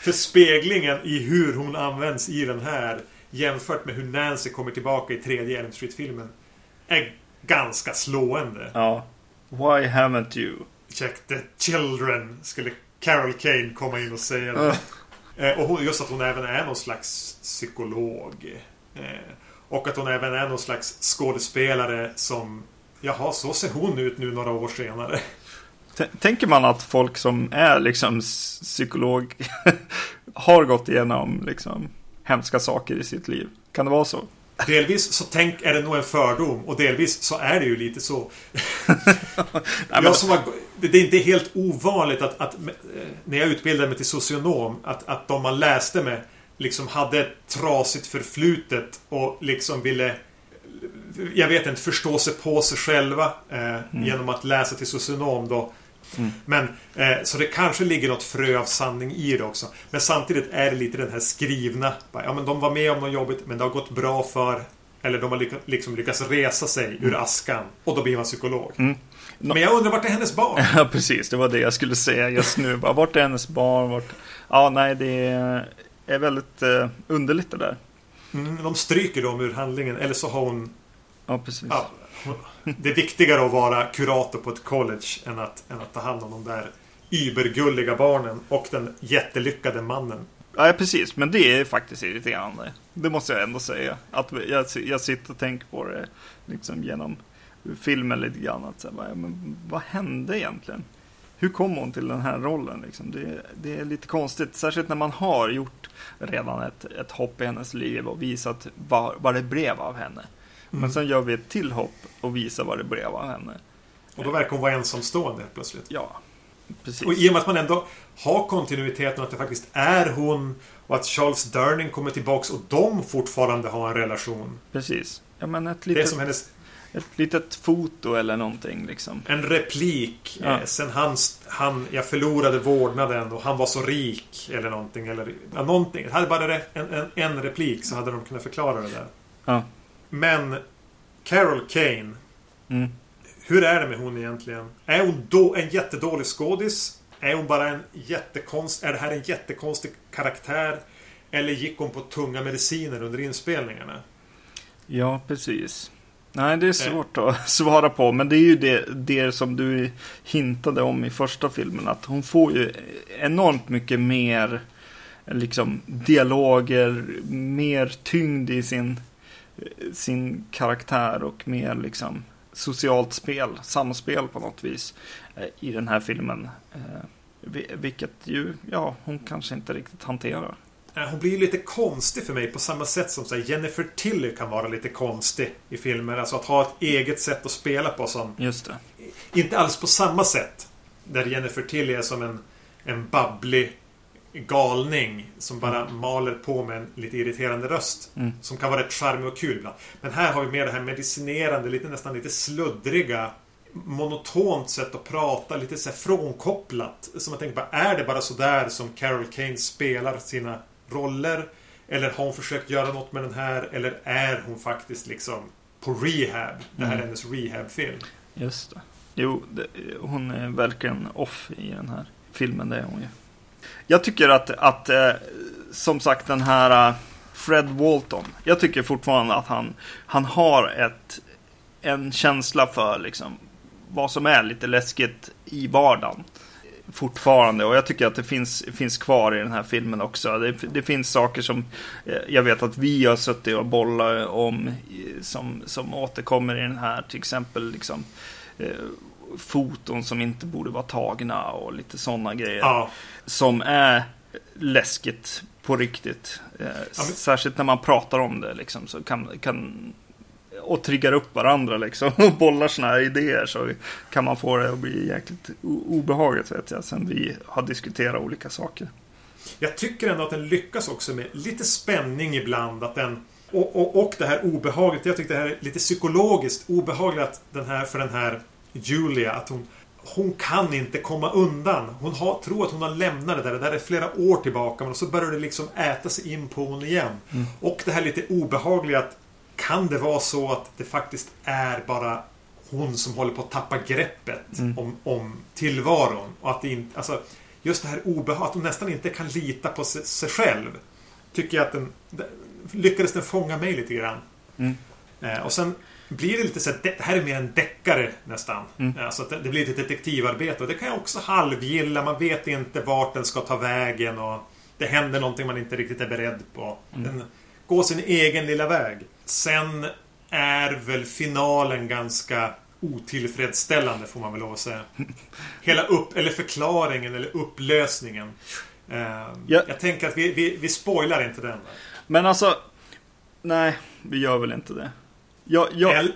För speglingen i hur hon används i den här jämfört med hur Nancy kommer tillbaka i tredje Elm Street-filmen är ganska slående. Ja. Why haven't you? Check the children skulle Carol Kane komma in och säga. Eh, Och hon, just att hon även är någon slags psykolog. Eh, Och att hon även är någon slags skådespelare som Jaha, så ser hon ut nu några år senare. T- Tänker man att folk som är liksom psykolog har gått igenom liksom hemska saker i sitt liv? Kan det vara så? Delvis så tänk är det nog en fördom och delvis så är det ju lite så. Jag som har, det är inte helt ovanligt att, att eh, när jag utbildade mig till socionom att, att de man läste med liksom hade ett trasigt förflutet och liksom ville jag vet inte, förstå sig på sig själva eh, genom att läsa till socionom då. Mm. Men, eh, så det kanske ligger något frö av sanning i det också. Men samtidigt är det lite den här skrivna. Ja, men de var med om något jobbigt, men det har gått bra för... Eller de har lyck, liksom lyckats resa sig ur askan. Och då blir man psykolog. Mm. Men jag undrar vart är hennes barn? Ja, precis. Det var det jag skulle säga just nu. Vart är hennes barn? Vart... Ja, nej, det är väldigt eh, underligt det där. Mm, de stryker dem ur handlingen. Eller så har hon... Ja, precis. Ja, det är viktigare att vara kurator på ett college än att, än att ta hand om de där übergulliga barnen och den jättelyckade mannen. Ja, precis. Men det är faktiskt irriterande. Det måste jag ändå säga. Att jag, jag sitter och tänker på det liksom genom filmen lite grann. Att, så här, bara, men, vad hände egentligen? Hur kom hon till den här rollen? Liksom? Det, det är lite konstigt. Särskilt när man har gjort redan ett, ett hopp i hennes liv och visat vad, vad det blev av henne. Men sen gör vi ett till hopp och visar vad det blev av henne. Och då verkar hon vara ensamstående plötsligt. Ja, precis. Och i och med att man ändå har kontinuiteten att det faktiskt är hon och att Charles Durning kommer tillbaks och de fortfarande har en relation. precis. Ja, men ett Det är litet, som hennes ett litet foto eller någonting liksom. En replik. Ja. Eh, sen han, han, jag förlorade vårdnaden och han var så rik. Eller någonting. Eller, ja, någonting. Hade bara en, en, en replik så hade de kunnat förklara det där. Ja. Men Carol Kane. Mm. Hur är det med hon egentligen? Är hon då en jättedålig skådis? Är hon bara en jättekonst... Är det här en jättekonstig karaktär? Eller gick hon på tunga mediciner under inspelningarna? Ja, precis. Nej, det är svårt att svara på. Men det är ju det, det som du hintade om i första filmen. Att hon får ju enormt mycket mer liksom, dialoger, mer tyngd i sin, sin karaktär och mer liksom socialt spel, samspel på något vis eh, i den här filmen. Eh, vilket ju, ja, hon kanske inte riktigt hanterar. Hon blir lite konstig för mig på samma sätt som Jennifer Tilly kan vara lite konstig i filmer. Alltså att ha ett eget sätt att spela på som... Just det. Inte alls på samma sätt. Där Jennifer Tilly är som en, en babblig galning som bara mm. maler på med en lite irriterande röst. Mm. Som kan vara rätt charmig och kul ibland. Men här har vi mer det här medicinerande, lite, nästan lite sluddriga monotont sätt att prata, lite så frånkopplat. Som jag tänker bara, är det bara så där som Carol Kane spelar sina roller? Eller har hon försökt göra något med den här? Eller är hon faktiskt liksom på rehab? Det här är mm. hennes rehab-film. Just det. Jo, det, hon är verkligen off i den här filmen, det är hon ju. Jag tycker att, att eh, som sagt den här eh, Fred Walton. Jag tycker fortfarande att han, han har ett, en känsla för liksom, vad som är lite läskigt i vardagen. Fortfarande och jag tycker att det finns, finns kvar i den här filmen också. Det, det finns saker som eh, jag vet att vi har suttit och bollat om som, som återkommer i den här. Till exempel liksom foton som inte borde vara tagna och lite sådana grejer. Ja. Som är läskigt på riktigt. Eh, ja, men... Särskilt när man pratar om det liksom, så kan, kan och triggar upp varandra liksom och bollar sådana här idéer så kan man få det att bli jäkligt obehagligt vet jag. Sen vi har diskuterat olika saker. Jag tycker ändå att den lyckas också med lite spänning ibland. Att den, och, och, och det här obehaget. Jag tycker det här är lite psykologiskt obehagligt att den här, för den här Julia att hon hon kan inte komma undan. Hon har, tror att hon har lämnat det där. Det där är flera år tillbaka. Men så börjar det liksom äta sig in på hon igen. Mm. Och det här lite obehagliga att kan det vara så att det faktiskt är bara hon som håller på att tappa greppet mm. om, om tillvaron. Och att det inte, alltså, just det här obehaget, att hon nästan inte kan lita på sig, sig själv. Tycker jag att den, lyckades den fånga mig lite grann. Mm. Eh, och sen blir det lite så att det här är mer en deckare nästan. Mm. Alltså det, det blir lite detektivarbete och det kan jag också halvgilla. Man vet inte vart den ska ta vägen och det händer någonting man inte riktigt är beredd på. Mm. Den går sin egen lilla väg. Sen är väl finalen ganska otillfredsställande får man väl lov att säga. Hela upp, eller förklaringen eller upplösningen. Uh, ja. Jag tänker att vi, vi, vi spoilar inte den. Men alltså, nej, vi gör väl inte det. Jag, jag,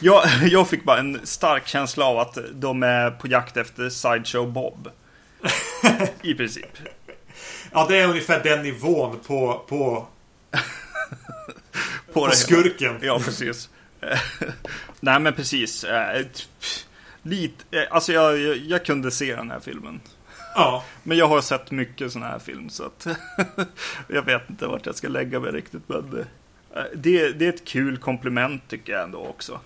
jag, jag fick bara en stark känsla av att de är på jakt efter Sideshow Bob. I princip. Ja, det är ungefär den nivån på... På, på, på skurken. Ja, precis. Nej, men precis. Eh, lite, eh, alltså jag, jag, kunde se den här filmen. Ja. Men jag har sett mycket sån här film så att jag vet inte vart jag ska lägga mig riktigt. Men Eh, det, det är ett kul komplement tycker jag ändå också.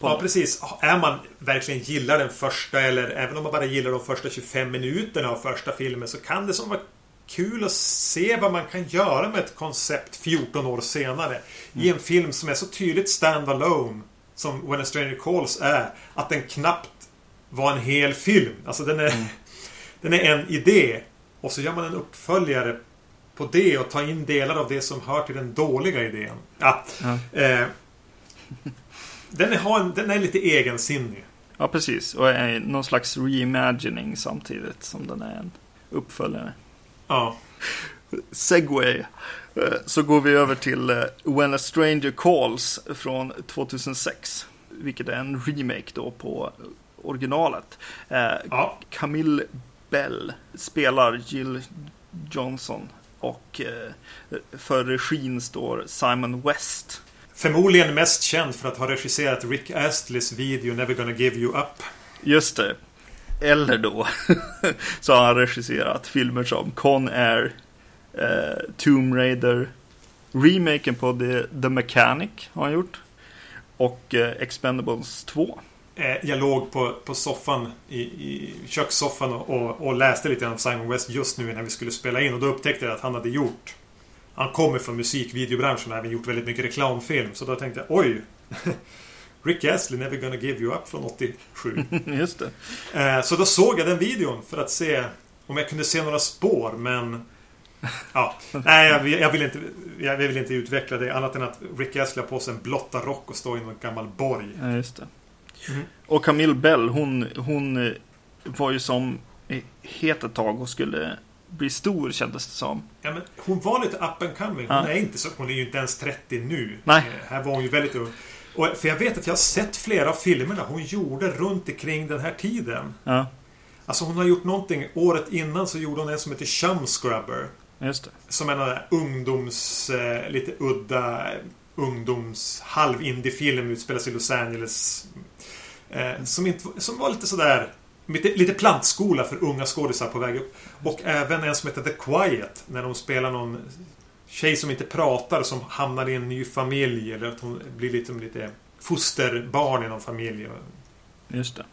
På ja, precis. Är man verkligen gillar den första eller även om man bara gillar de första 25 minuterna av första filmen så kan det som vara kul att se vad man kan göra med ett koncept 14 år senare. Mm. I en film som är så tydligt stand-alone som When a Stranger Calls är. Att den knappt var en hel film. Alltså den är, mm. den är en idé. Och så gör man en uppföljare på det och ta in delar av det som hör till den dåliga idén. Ja. ja. Eh, den, är, en, den är lite egensinnig. Ja, precis. Och är någon slags reimagining samtidigt som den är en uppföljare. Ja. Segway. Eh, så går vi över till eh, When a Stranger Calls från 2006. Vilket är en remake då på originalet. Eh, ja. Camille Bell spelar Jill Johnson. Och eh, för regin står Simon West. Förmodligen mest känd för att ha regisserat Rick Astleys video Never gonna give you up. Just det. Eller då så har han regisserat filmer som Con Air, eh, Tomb Raider, remaken på The, The Mechanic har han gjort. Och eh, Expendables 2. Eh, jag låg på, på soffan i, i kökssoffan och, och, och, läste lite om Simon West just nu när vi skulle spela in. Och då upptäckte jag att han hade gjort Han kommer från musikvideobranschen och även gjort väldigt mycket reklamfilm. Så då tänkte jag oj Rick Astley Never Gonna Give You Up från 87 Just det. Eh, Så då såg jag den videon för att se om jag kunde se några spår men Ja, nej jag vill, jag vill, inte, jag vill inte utveckla det annat än att Rick Astley har på sig en blotta rock och står i en gammal borg. Ja, just det. Mm. Och Camille Bell, hon, hon eh, var ju som eh, het ett tag och skulle bli stor kändes det som. Ja, men hon var lite up and coming. Hon, Ja. är, inte så, hon är ju inte ens 30 nu. Nej. Eh, Här var hon ju väldigt ung. Och, för jag vet att jag har sett flera av filmerna hon gjorde runt omkring den här tiden. Ja, Alltså hon har gjort någonting. Året innan så gjorde hon en som heter Chum Scrubber. just det. Som en där ungdoms... Lite udda ungdoms... Halv-indie-film utspelar sig i Los Angeles. Eh, som, inte, som var lite sådär... Lite, lite plantskola för unga skådisar på väg upp. Och även en som heter The Quiet. När de spelar någon tjej som inte pratar som hamnar i en ny familj. Eller att hon blir lite, lite fosterbarn i någon familj. Just det.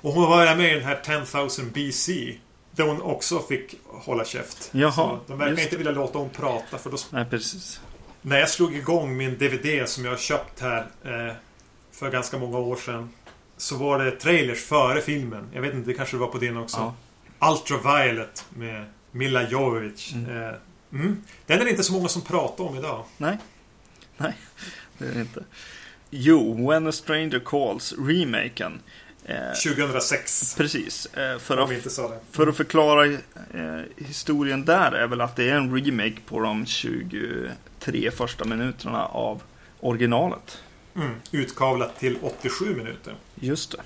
Och hon var med i den här 10,000 BC. Där hon också fick hålla käft. Jaha, Så de verkar inte vilja låta hon prata. För då, Nej, precis. när jag slog igång min DVD som jag har köpt här eh, för ganska många år sedan. Så var det trailers före filmen. Jag vet inte, det kanske var på din också. Ja. Ultraviolet med Mila Jovovich. Mm. Eh, mm. Den är det inte så många som pratar om idag. Nej. Nej, det är det inte. Jo, When a Stranger Calls, remaken. Eh, 2006. precis. Eh, för, att, för att förklara eh, historien där är väl att det är en remake på de 23 första minuterna av originalet. Mm. Utkavlat till 87 minuter. Just det.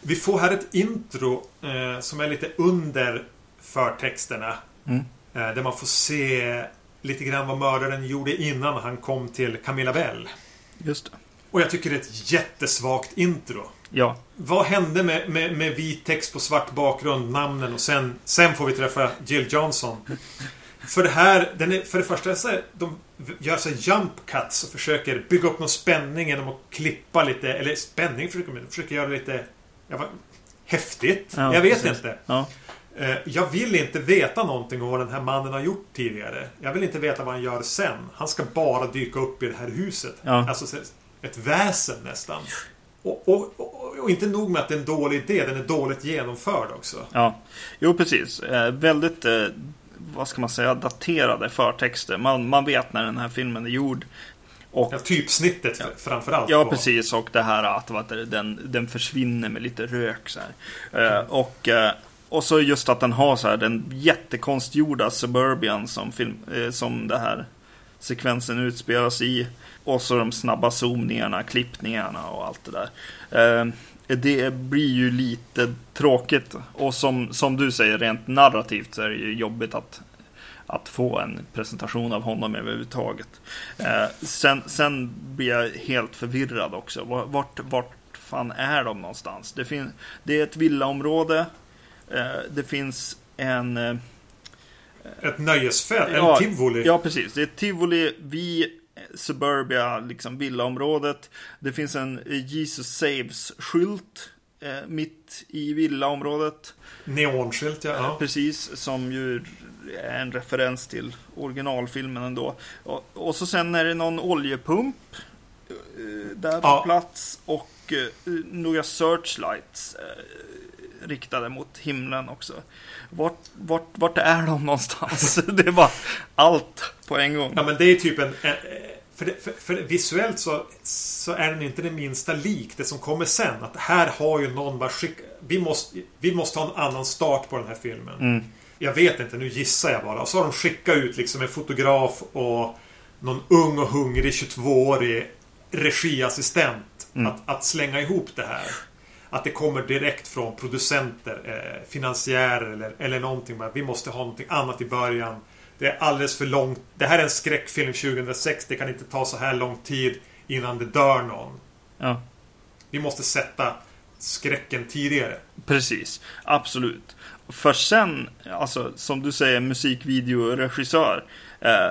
Vi får här ett intro eh, som är lite under förtexterna. Mm. Eh, där man får se lite grann vad mördaren gjorde innan han kom till Camilla Bell. Just det. Och jag tycker det är ett jättesvagt intro. Ja, Vad hände med, med, med vit text på svart bakgrund, namnen och sen, sen får vi träffa Jill Johnson. För det här, den är, för det första så är, de gör så här jump cuts och försöker bygga upp någon spänning genom att klippa lite, eller spänning försöker de försöker göra lite ja, vad, häftigt. Ja, jag vet precis. inte. ja, Eh, Jag vill inte veta någonting om vad den här mannen har gjort tidigare. Jag vill inte veta vad han gör sen. Han ska bara dyka upp i det här huset. Ja. Alltså så- ett väsen nästan. Och, och, och, och inte nog med att det är en dålig idé, den är dåligt genomförd också. ja. Jo, precis. Eh, väldigt, eh, vad ska man säga, daterade förtexter. Man, man vet när den här filmen är gjord. Och Ja, typsnittet Ja. framförallt. Ja, var- precis. Och det här att vad det, den, den försvinner med lite rök så här. Eh, och, eh, och så just att den har så här den jättekonstgjorda Suburbian som, film, eh, som det här sekvensen utspelas i. Och så de snabba zoomningarna, klippningarna och allt det där. Det blir ju lite tråkigt. Och som, som du säger, rent narrativt så är det ju jobbigt att att få en presentation av honom överhuvudtaget. Eh, sen, sen blir jag helt förvirrad också. Var- Vart, vart fan är de någonstans? Det, fin- det är ett villaområde. Eh, det finns en... Eh, Ett nöjesfält, Ja, en tivoli. ja, precis. Det är ett tivoli vid Suburbia, liksom villaområdet. Det finns en eh, Jesus Saves-skylt eh, mitt i villaområdet. Neonskylt, ja. ja. Precis, som ju är en referens till originalfilmen ändå. Och, och så sen är det någon oljepump eh, där på Ja. plats och eh, några searchlights eh, riktade mot himlen också. Vart, vart, vart är de någonstans? det bara allt på en gång. Ja, men det är typ en... eh, eh, För, det, för, för visuellt så, så är den inte det minsta lik det som kommer sen. Att här har ju någon bara skick, vi, måste, vi måste ha en annan start på den här filmen. Mm. Jag vet inte, nu gissar jag bara. Och så har de skickat ut liksom en fotograf och någon ung och hungrig 22-årig regiassistent Mm. att, att slänga ihop det här. Att det kommer direkt från producenter, eh, finansiärer eller, eller någonting. Vi måste ha någonting annat i början. Det är alldeles för långt. Det här är en skräckfilm 2006. Det kan inte ta så här lång tid innan det dör någon. Ja. Vi måste sätta skräcken tidigare. Precis, absolut. För sen, alltså som du säger, musikvideoregissör. Eh,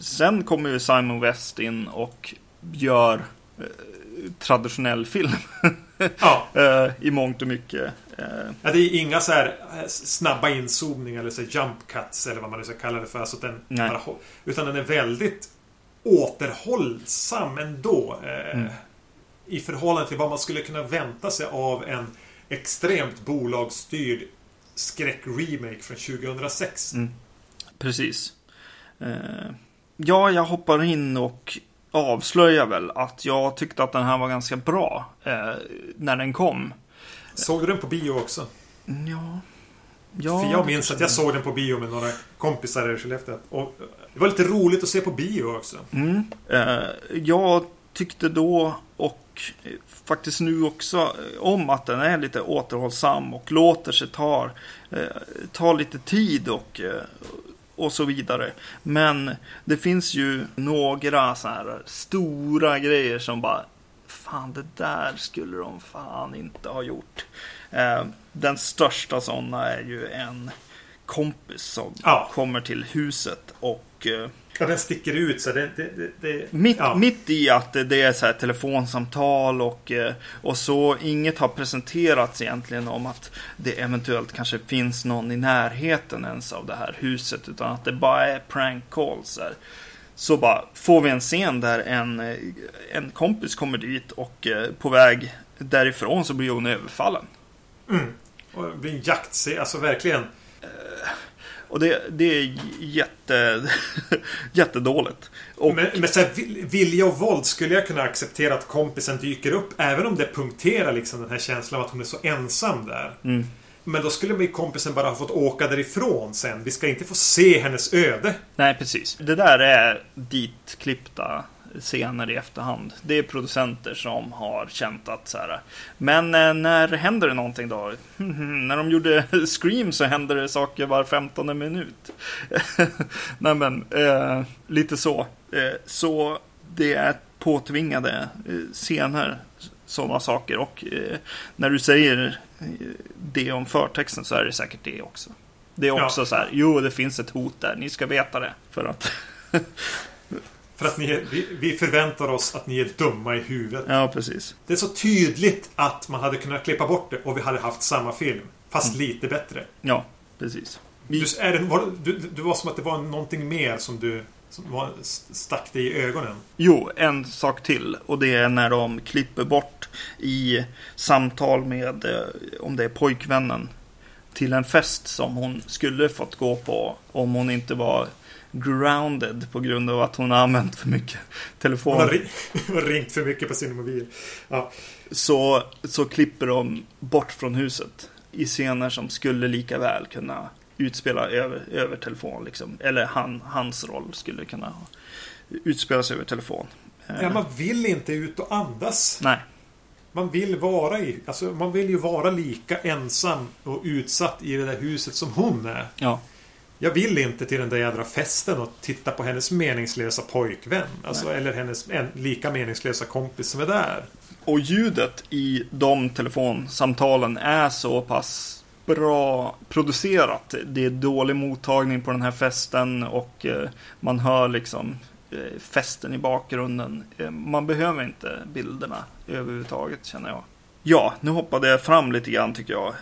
sen kommer ju Simon West in och gör eh, traditionell film. Ja, eh, I mångt och mycket. Eh, Ja, det är inga så här eh, snabba inzoomningar eller så jump cuts eller vad man nu ska kalla det för. Så att den bara, utan den är väldigt återhållsam ändå. Mm. I förhållande till vad man skulle kunna vänta sig av en extremt bolagsstyrd skräck-remake från 2006. Mm. precis. Ja, jag hoppar in och avslöjar väl att jag tyckte att den här var ganska bra eh, när den kom. Såg du den på bio också? Ja. ja För jag minns att jag såg den på bio med några kompisar i Skellefteå. Och det var lite roligt att se på bio också. Mm. Eh, jag tyckte då och faktiskt nu också om att den är lite återhållsam och låter sig ta, eh, ta lite tid och, eh, och så vidare. Men det finns ju några så här stora grejer som bara Fan, det där skulle de fan inte ha gjort. Eh, den största sådana är ju en kompis som Ja. kommer till huset och eh, Ja, den sticker ut så det... det, det, det mitt, ja. mitt i att det är så här telefonsamtal och, eh, och så inget har presenterats egentligen om att det eventuellt kanske finns någon i närheten ens av det här huset utan att det bara är prank calls. Här. Så bara får vi en scen där en, eh, en kompis kommer dit och eh, på väg därifrån så blir hon överfallen. Mm. Och det blir en jaktscen, alltså verkligen. Och det, det är jätte, jättedåligt. Och, Men, men så här, vil- vilja och våld skulle jag kunna acceptera att kompisen dyker upp. Även om det punkterar liksom den här känslan av att hon är så ensam där. Mm. Men då skulle kompisen bara ha fått åka därifrån sen. Vi ska inte få se hennes öde. Nej, precis. Det där är ditklippta scener i efterhand. Det är producenter som har känt att så här. Men eh, när händer det någonting då? när de gjorde Scream så hände det saker var 15 minut. Nej men, eh, lite så. Eh, så det är påtvingade eh, scener, sådana saker. Och eh, när du säger det om förtexten så är det säkert det också. Det är Ja. också så här, jo det finns ett hot där, ni ska veta det. För att, För att ni är, vi, vi förväntar oss att ni är dumma i huvudet. ja precis. Det är så tydligt att man hade kunnat klippa bort det och vi hade haft samma film. Fast Mm. lite bättre. Ja, precis. Vi, Du, är det, var, du, du var som att det var någonting mer som du som var, stack dig i ögonen. jo, en sak till. Och det är när de klipper bort i samtal med, eh, om det är pojkvännen, till en fest som hon skulle fått gå på om hon inte var grounded på grund av att hon har använt för mycket telefon. Hon har, ri- hon har ringt för mycket på sin mobil. Ja. så, så klipper de bort från huset i scener som skulle lika väl kunna utspela över, över telefon. Liksom. Eller han, hans roll skulle kunna utspelas över telefon. Ja, man vill inte ut och andas. Nej, Man vill vara i... Alltså, man vill ju vara lika ensam och utsatt i det där huset som hon är. ja, Jag vill inte till den där jädra festen och titta på hennes meningslösa pojkvän. Alltså, eller hennes en, lika meningslösa kompis som är där. Och ljudet i de telefonsamtalen är så pass bra producerat. Det är dålig mottagning på den här festen och eh, man hör liksom eh, festen i bakgrunden. Eh, man behöver inte bilderna överhuvudtaget känner jag. Ja, nu hoppade jag fram lite grann tycker jag.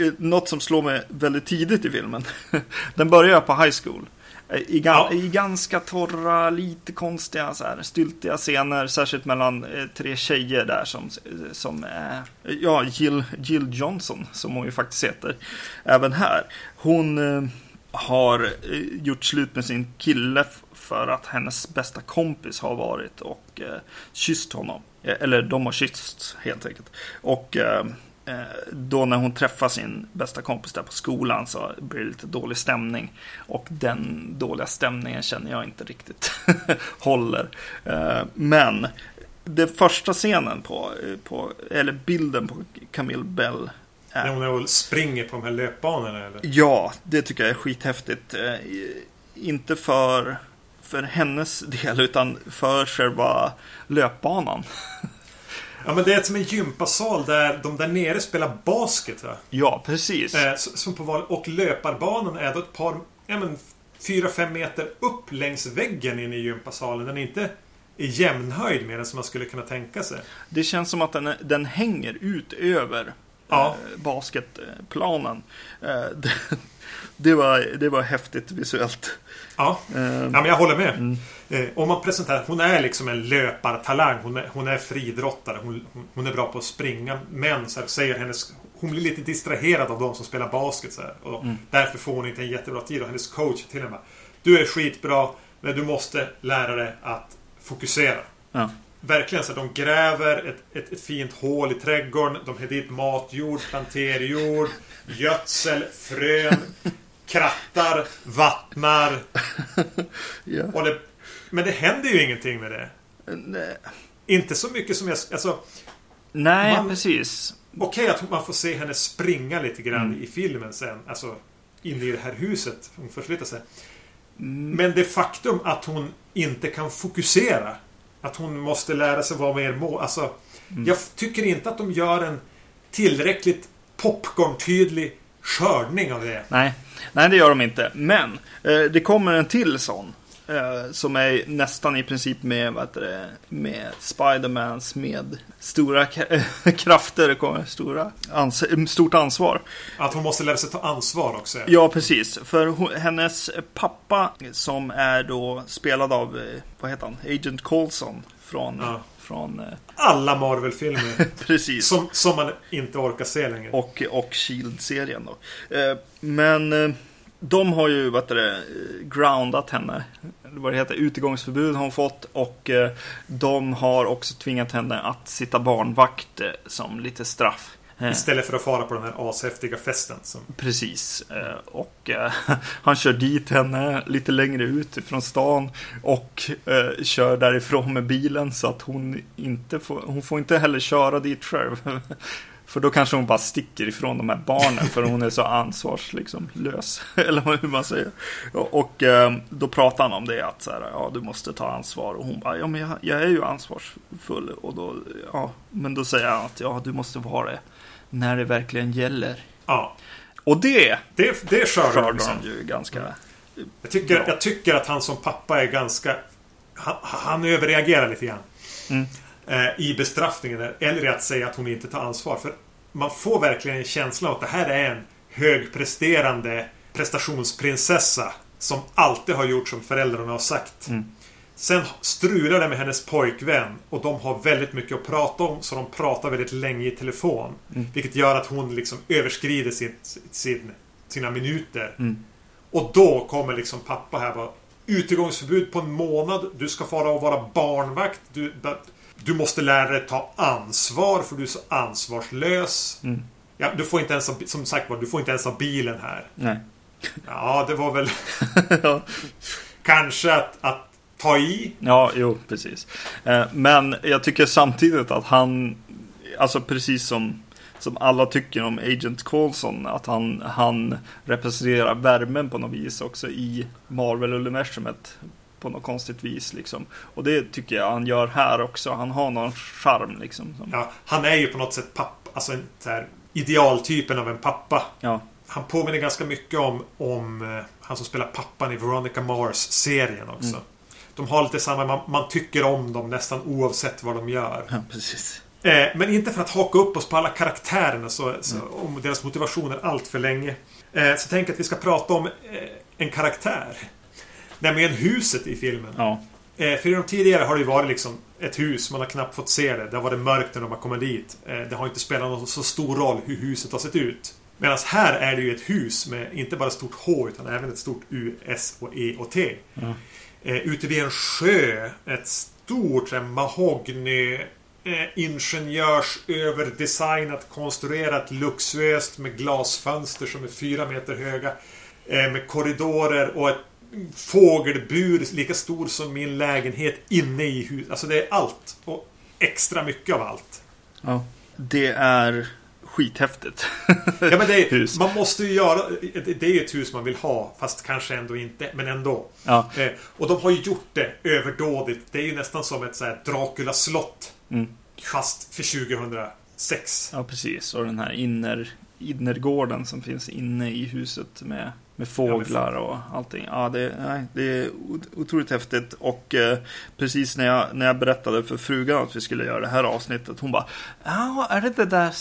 Eh, något som slår mig väldigt tidigt i filmen. den börjar på high school. Eh, I, ga- Ja. I ganska torra, lite konstiga, så här, styltiga scener. Särskilt mellan eh, tre tjejer där som, som är, ja, Jill, Jill Johnson, som hon ju faktiskt heter. Även här. Hon eh, har eh, gjort slut med sin kille för att hennes bästa kompis har varit och eh, kysst honom. Eh, Eller de har kyssts helt enkelt. Och eh, eh, då när hon träffar sin bästa kompis där på skolan så blir det lite dålig stämning. Och den dåliga stämningen känner jag inte riktigt håller. Eh, men den första scenen på, eh, på, eller bilden på Camille Bell är När hon springer på de här löpbanorna eller? Ja, det tycker jag är skithäftigt. Eh, inte för, för hennes del, utan för själva löpbanan. Ja men det är som en gympasal där de där nere spelar basket va? Ja, precis. Eh, som på val- och löparbanan är då ett par, ja men 4-5 meter upp längs väggen inne i gympasalen. Den är inte i jämnhöjd med den som man skulle kunna tänka sig. Det känns som att den, den hänger ut över Ja. eh, basketplanen. Eh, det, det, var, det var häftigt visuellt. Ja, Eh, ja men jag håller med. Mm. Eh, om man presenterar, hon är liksom en löpartalang. Hon är, hon är friidrottare. Hon, hon, är bra på att springa. Men så här, säger hennes... Hon blir lite distraherad av de som spelar basket. Så här, och Mm. Därför får hon inte en jättebra tid. Och hennes coach till henne bara, Du är skitbra, men du måste lära dig att fokusera. Ja. Verkligen så de gräver ett, ett, ett fint hål i trädgården. De har dit matjord, planterjord, gödsel, frön, krattar, vattnar. Ja. Och det, men det händer ju ingenting med det. Nej, Inte så mycket som jag... Alltså, Nej Man- precis. Okej att man får se henne springa lite grann Mm. i filmen sen. Alltså inne i det här huset. Hon förflyttar sig. Mm. Men det faktum att hon inte kan fokusera. Att hon måste lära sig vara mer må... Alltså, Mm. Jag tycker inte att de gör en tillräckligt popcorn-tydlig skördning av det. Nej. Nej, det gör de inte. Men eh, det kommer en till sån. Eh, som är nästan i princip med, vad heter det, med Spidermans med stora krafter, kommer stora ans- stort ansvar. Att hon måste lära sig ta ansvar också. Ja, precis. För hon, hennes pappa som är då spelad av, eh, vad heter han, Agent Coulson från, Ja. Från eh, Alla Marvel-filmer. precis. som, som man inte orkar se längre. Och, och Shield-serien då. Eh, Men eh, de har ju, vad det, groundat henne. Vad det heter, utegångsförbud har hon fått. Och de har också tvingat henne att sitta barnvakt som lite straff. Istället för att fara på den här ashäftiga festen. Som, Precis. Eh, Och eh, han kör dit henne lite längre ut från stan. Och eh, kör därifrån med bilen så att hon inte får, hon får inte heller köra dit själv. För då kanske hon bara sticker ifrån de här barnen för hon är så ansvarslös. Liksom. Eller hur man säger. Och, då pratar han om det att så här, ja, du måste ta ansvar. Och hon bara, ja men jag, jag är ju ansvarsfull. Och då, ja, men då säger han att ja, du måste vara det. När det verkligen gäller. ja, Och det det, det skördar de de ju ganska... Jag tycker, Bra. jag tycker att han som pappa är ganska... Han, han överreagerar lite grann. Mm. Eh, I bestraffningen. Eller i att säga att hon inte tar ansvar. För man får verkligen en känsla av att det här är en högpresterande prestationsprinsessa. Som alltid har gjort som föräldrarna har sagt. Mm. Sen strular det med hennes pojkvän. Och de har väldigt mycket att prata om. Så de pratar väldigt länge i telefon. Mm. Vilket gör att hon liksom överskrider sin, sin, sina minuter. Mm. Och då kommer liksom pappa här bara Utegångsförbud på en månad. Du ska fara och vara barnvakt. Du, du måste lära dig ta ansvar för du är så ansvarslös. Mm. Ja, du får inte ens ha, som sagt var, du får inte ens ha bilen här. Nej. Ja, det var väl ja. kanske att, att ta i. ja, jo, precis. Eh, Men jag tycker samtidigt att han, alltså precis som, som alla tycker om Agent Coulson, att han, han representerar värmen på något vis också i Marvel-universumet. På något konstigt vis liksom. Och det tycker jag han gör här också. Han har någon charm liksom. Som, Ja, han är ju på något sätt pappa, alltså så här, idealtypen av en pappa. ja. Han påminner ganska mycket om, om eh, han som spelar pappan i Veronica Mars-serien också. Mm. De har lite samma, man, man tycker om dem nästan oavsett vad de gör. ja, precis. Eh, men inte för att haka upp oss på alla karaktärerna så, så, om deras motivationer allt för länge. Eh, så tänk att vi ska prata om eh, en karaktär. Nämligen huset i filmen. Ja. Eh, för i de tidigare har det ju varit liksom ett hus, man har knappt fått se det. Det har varit mörkt när de har kommit dit. Eh, det har inte spelat någon så stor roll hur huset har sett ut. Medan här är det ju ett hus med inte bara stort H utan även ett stort U, S, och E och T. Ja. Eh, ute vid en sjö. Ett stort mahogny eh, ingenjörsöverdesignat, konstruerat luxuöst med glasfönster som är fyra meter höga. Eh, med korridorer och ett fågelbur lika stor som min lägenhet inne i huset. Alltså det är allt. Och extra mycket av allt. ja. Det är skithäftigt. Ja, men det är, Hus. Man måste ju göra... Det är ju ett hus man vill ha. Fast kanske ändå inte. Men ändå. ja. Eh, och de har ju gjort det överdådigt. Det är ju nästan som ett så här Dracula-slott. Mm. Fast för 2006. Ja, precis. Och den här inner, innergården som finns inne i huset med, med fåglar och allting. Ja, det, nej, det är otroligt häftigt. Och eh, precis när jag, när jag berättade för frugan att vi skulle göra det här avsnittet, hon bara Ja, är det, det där,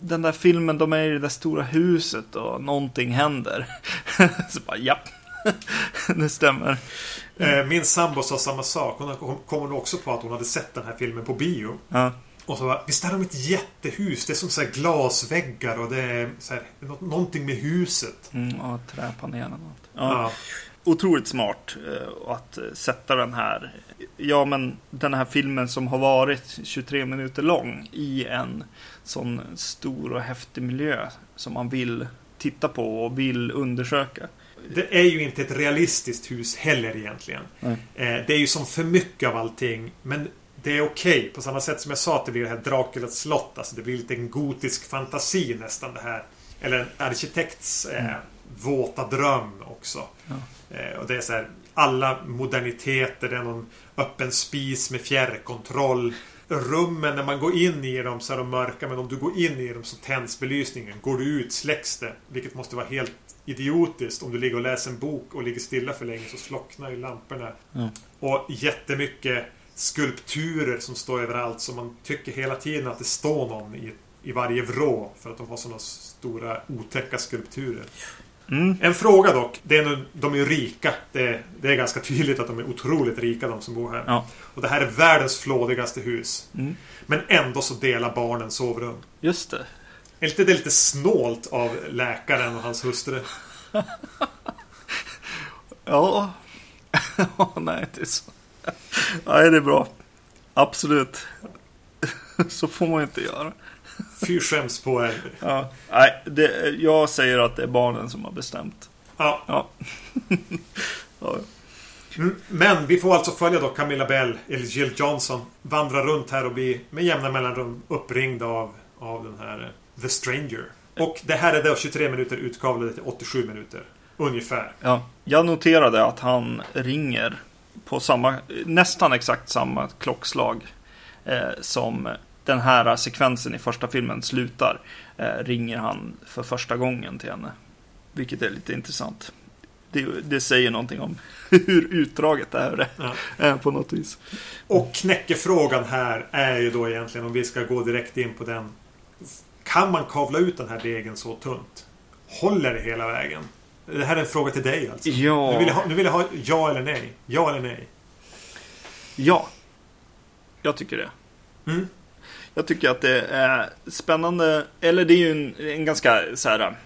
den där filmen, de är i det där stora huset och någonting händer? Så bara, ja, det stämmer. Eh, min sambo sa samma sak. Hon kom- också på att hon hade sett den här filmen på bio. Ja, Och så bara, visst är de ett jättehus? Det är som så här glasväggar och det är så här, nå- någonting med huset. mm, och träpanelen och allt. Ja. Ja. otroligt smart eh, att eh, sätta den här ja men den här filmen som har varit 23 minuter lång i en sån stor och häftig miljö som man vill titta på och vill undersöka. Det är ju inte ett realistiskt hus heller egentligen. Nej. Eh, det är ju som för mycket av allting. Men det är okej. Okay. På samma sätt som jag sa att det blir det här Draculas slott. Alltså det blir lite en gotisk fantasi nästan det här. Eller en arkitekts eh, mm. våta dröm också. Ja. Eh, och det är så här alla moderniteter. Det är någon öppen spis med fjärrkontroll. Rummen, när man går in i dem så är de mörka men om du går in i dem så tänds belysningen. Går du ut släcks det. Vilket måste vara helt idiotiskt. Om du ligger och läser en bok och ligger stilla för länge så slocknar ju lamporna. Mm. Och jättemycket skulpturer som står överallt. Så man tycker hela tiden att det står någon i, i varje vrå. För att de har sådana stora otäcka skulpturer. Mm. En fråga dock. Det är nu, de är ju rika. Det, det, är ganska tydligt att de är otroligt rika de som bor här. Ja. Och det här är världens flådigaste hus. Mm. Men ändå så delar barnen sovrum. Just det. Är inte det lite snålt av läkaren och hans hustru? ja. Nej, det är så. Nej, det är bra. Absolut. så får man inte göra. Fy skäms på er. Ja. Nej, det, jag säger att det är barnen som har bestämt. Ja. ja. ja. Men vi får alltså följa då Camilla Bell, eller Jill Johnson, vandra runt här och bli med jämna mellanrum uppringd av, av den här eh, The Stranger. Och det här är då 23 minuter utkavlade till 87 minuter. Ungefär. Ja, jag noterade att han ringer på samma, nästan exakt samma klockslag eh, som den här sekvensen i första filmen slutar. Eh, ringer han för första gången till henne. Vilket är lite intressant. Det, det säger någonting om hur utdraget det här är ja. Eh, på något vis. Och knäckefrågan här är ju då egentligen om vi ska gå direkt in på den. Kan man kavla ut den här degen så tunt? Håller det hela vägen? Det här är en fråga till dig alltså. Ja. Nu vill jag ha, nu vill jag ha ja eller nej. Ja eller nej? Ja. Jag tycker det. Mm. Jag tycker att det är spännande. Eller det är ju en, en ganska så här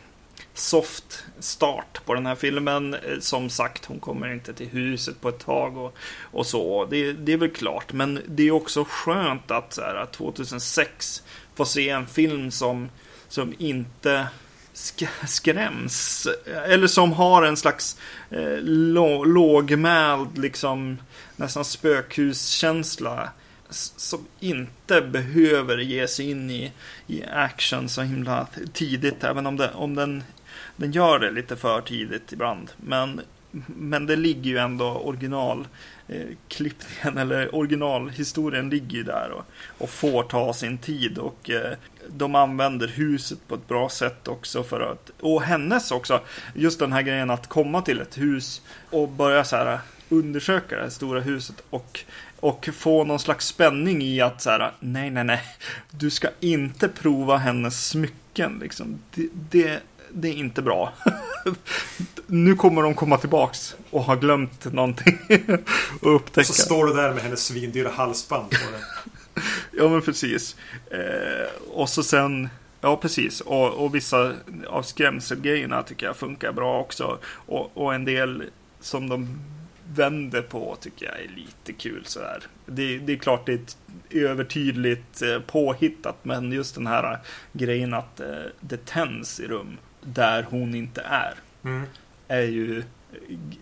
soft start på den här filmen. Som sagt, hon kommer inte till huset på ett tag och, och så. Det, det är väl klart. Men det är också skönt att så här, 2006 få se en film som, som inte sk skräms. Eller som har en slags eh, lågmäld, liksom nästan spökhuskänsla. Som inte behöver ge sig in i, i action så himla tidigt. Även om, det, om den, den gör det lite för tidigt ibland. Men, men det ligger ju ändå original eh, klippningen eller originalhistorien ligger ju där och, och får ta sin tid och eh, de använder huset på ett bra sätt också för att och hennes också just den här grejen att komma till ett hus och börja så här äh, undersöka det här stora huset och och få någon slags spänning i att så här, äh, nej, nej, nej, du ska inte prova hennes smycken liksom. Det, det, det är inte bra. nu kommer de komma tillbaks och ha glömt någonting och upptäcka. Så står du där med hennes svindyra halsband på den. ja men precis. Eh, och så sen, ja precis. Och, och vissa av skrämselgrejerna tycker jag funkar bra också. Och, och en del som de vänder på tycker jag är lite kul sådär. Det, det är klart det är ett övertydligt eh, påhittat men just den här grejen att eh, det tänds i rum där hon inte är. Mm. Är ju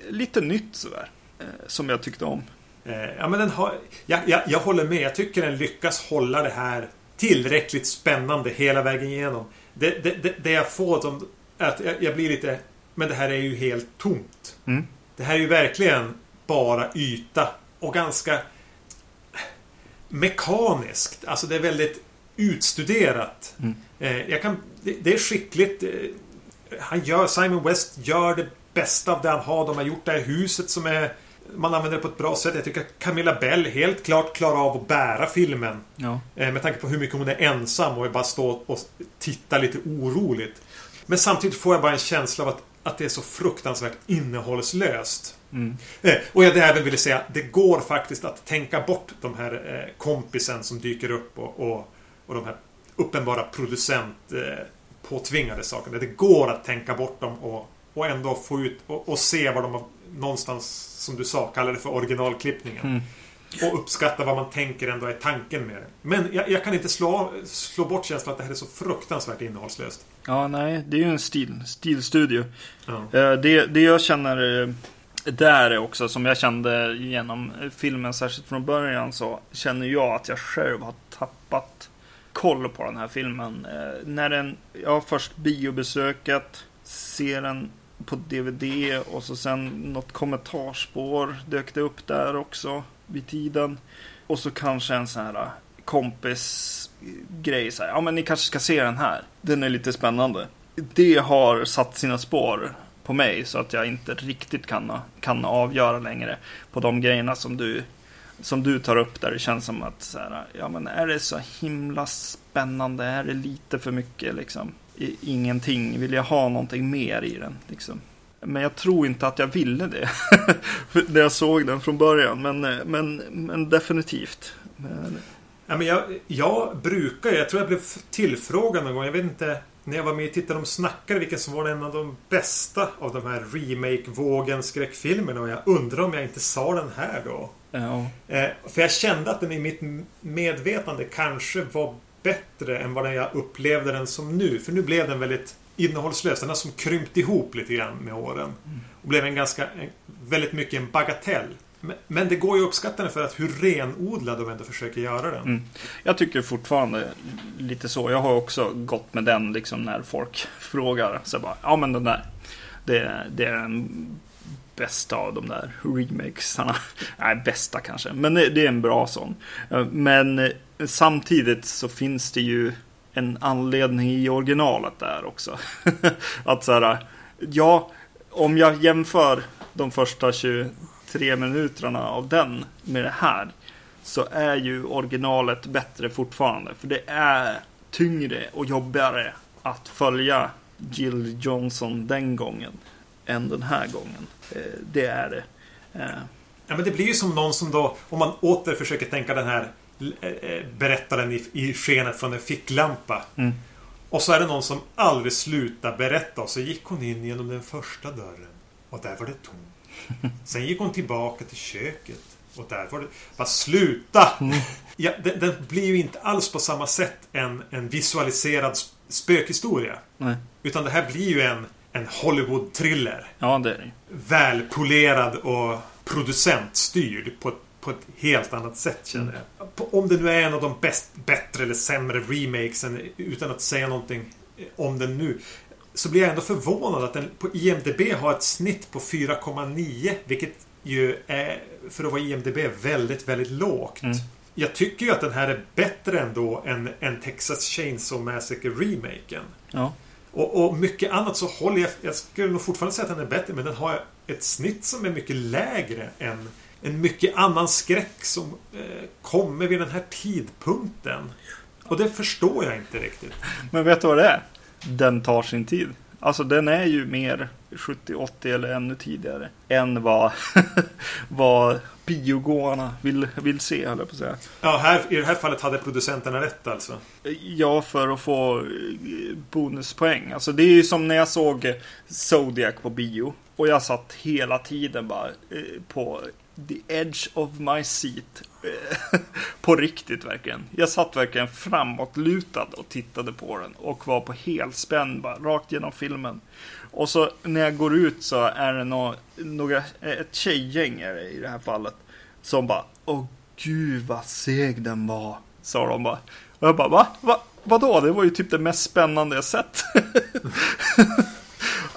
lite nytt sådär. Eh, som jag tyckte om. Eh, ja, men den har, jag, jag, jag håller med. Jag tycker den lyckas hålla det här tillräckligt spännande hela vägen igenom. Det, det, det, det jag får som att jag, jag, blir lite... Men det här är ju helt tomt. Mm. Det här är ju verkligen bara yta och ganska mekaniskt. Alltså det är väldigt utstuderat. Mm. Eh, jag kan, det, det är skickligt han gör, Simon West gör det bästa av det han har. De har gjort det här huset som är man använder det på ett bra sätt. Jag tycker att Camilla Bell helt klart klarar av att bära filmen. Ja. Eh, med tanke på hur mycket hon är ensam och bara står och tittar lite oroligt. Men samtidigt får jag bara en känsla av att, att det är så fruktansvärt innehållslöst. Mm. Eh, och jag även ville säga, det går faktiskt att tänka bort de här eh, kompisen som dyker upp och, och, och de här uppenbara producent påtvingade sakerna. Det går att tänka bort dem och, och ändå få ut och, och se vad de har någonstans, som du sa, kallar det för originalklippningen. Mm. och uppskatta vad man tänker ändå är tanken med det. Men jag, jag kan inte slå, slå bort känslan att det här är så fruktansvärt innehållslöst. Ja, nej, det är ju en stil, stilstudio. Ja. Eh, Det, det jag känner eh, där är också, som jag kände genom filmen, särskilt från början, så känner jag att jag själv har tappat koll på den här filmen. Eh, När den, jag har först biobesöket, ser den på DVD och så sen något kommentarspår dök det upp där också vid tiden. Och så kanske en sån här äh, kompisgrej. kompis grej så här, ja men ni kanske ska se den här. Den är lite spännande. Det har satt sina spår på mig så att jag inte riktigt kan, kan avgöra längre på de grejerna som du, som du tar upp där det känns som att så här, ja men är det så himla spännande? Är det lite för mycket liksom? Ingenting, vill jag ha någonting mer i den liksom? Men jag tror inte att jag ville det när jag såg den från början. Men, men, men definitivt. Men, Ja, men jag, jag brukar, jag tror jag blev tillfrågad någon gång, jag vet inte när jag var med och tittade, de snackade vilken som var en av de bästa av de här remake-vågen skräckfilmerna och jag undrar om jag inte sa den här då. ja. Eh, för jag kände att den i mitt medvetande kanske var bättre än vad jag upplevde den som nu. För nu blev den väldigt innehållslös. Den har som krympt ihop lite grann med åren. Och blev en ganska, väldigt mycket en bagatell. Men, det går ju att uppskatta den för att hur renodlad de ändå försöker göra den. Mm. Jag tycker fortfarande lite så. Jag har också gått med den liksom när folk frågar. Så bara, ja men den där. Det, det är en bästa av de där remakesarna. Nej, bästa kanske. Men det, är en bra sån. Eh, men eh, samtidigt så finns det ju en anledning i originalet där också. att så här, ja, om jag jämför de första 23 minuterna av den med det här så är ju originalet bättre fortfarande. För det är tyngre och jobbigare att följa Jill Johnson den gången än den här gången. Eh, Det är det. Eh, Ja, men det blir ju som någon som då, om man åter försöker tänka den här eh, berättaren i, i skenet från en ficklampa. Mm. Och så är det någon som aldrig slutar berätta och så gick hon in genom den första dörren och där var det tomt. Sen gick hon tillbaka till köket och där var det... Fast sluta! Ja, den, den blir ju inte alls på samma sätt en, en visualiserad sp- spökhistoria. Nej. Utan det här blir ju en, en Hollywood-thriller Ja, det är det. välpolerad och producentstyrd på ett, på ett helt annat sätt känner jag. På- Om det nu är en av de bäst, bättre eller sämre remakesen utan att säga någonting om den nu. Så blir jag ändå förvånad att den på IMDB har ett snitt på 4,9 vilket ju är för att vara IMDB väldigt, väldigt lågt. Mm. Jag tycker ju att den här är bättre ändå än, än Texas Chainsaw Massacre-remaken. Ja. Och, och mycket annat så håller jag... Jag skulle nog fortfarande säga att den är bättre, men den har ett snitt som är mycket lägre än en mycket annan skräck som eh, kommer vid den här tidpunkten. Och det förstår jag inte riktigt. Men vet du vad det är? Den tar sin tid. Alltså den är ju mer 70, 80 eller ännu tidigare än vad, vad biogåarna vill, vill se, höll jag på att säga. Ja, här, i det här fallet hade producenterna rätt alltså. Ja, för att få eh, bonuspoäng. Alltså det är ju som när jag såg Zodiac på bio. Och jag satt hela tiden bara eh, på the edge of my seat. Eh, på riktigt verkligen. Jag satt verkligen framåtlutad och tittade på den. Och var på helspänn bara rakt genom filmen. Och så när jag går ut så är det nå- några, ett tjejgäng är det i det här fallet. Som bara, åh gud vad seg den var. Sa de bara. Och jag bara, va? va? Vadå? Det var ju typ det mest spännande jag sett.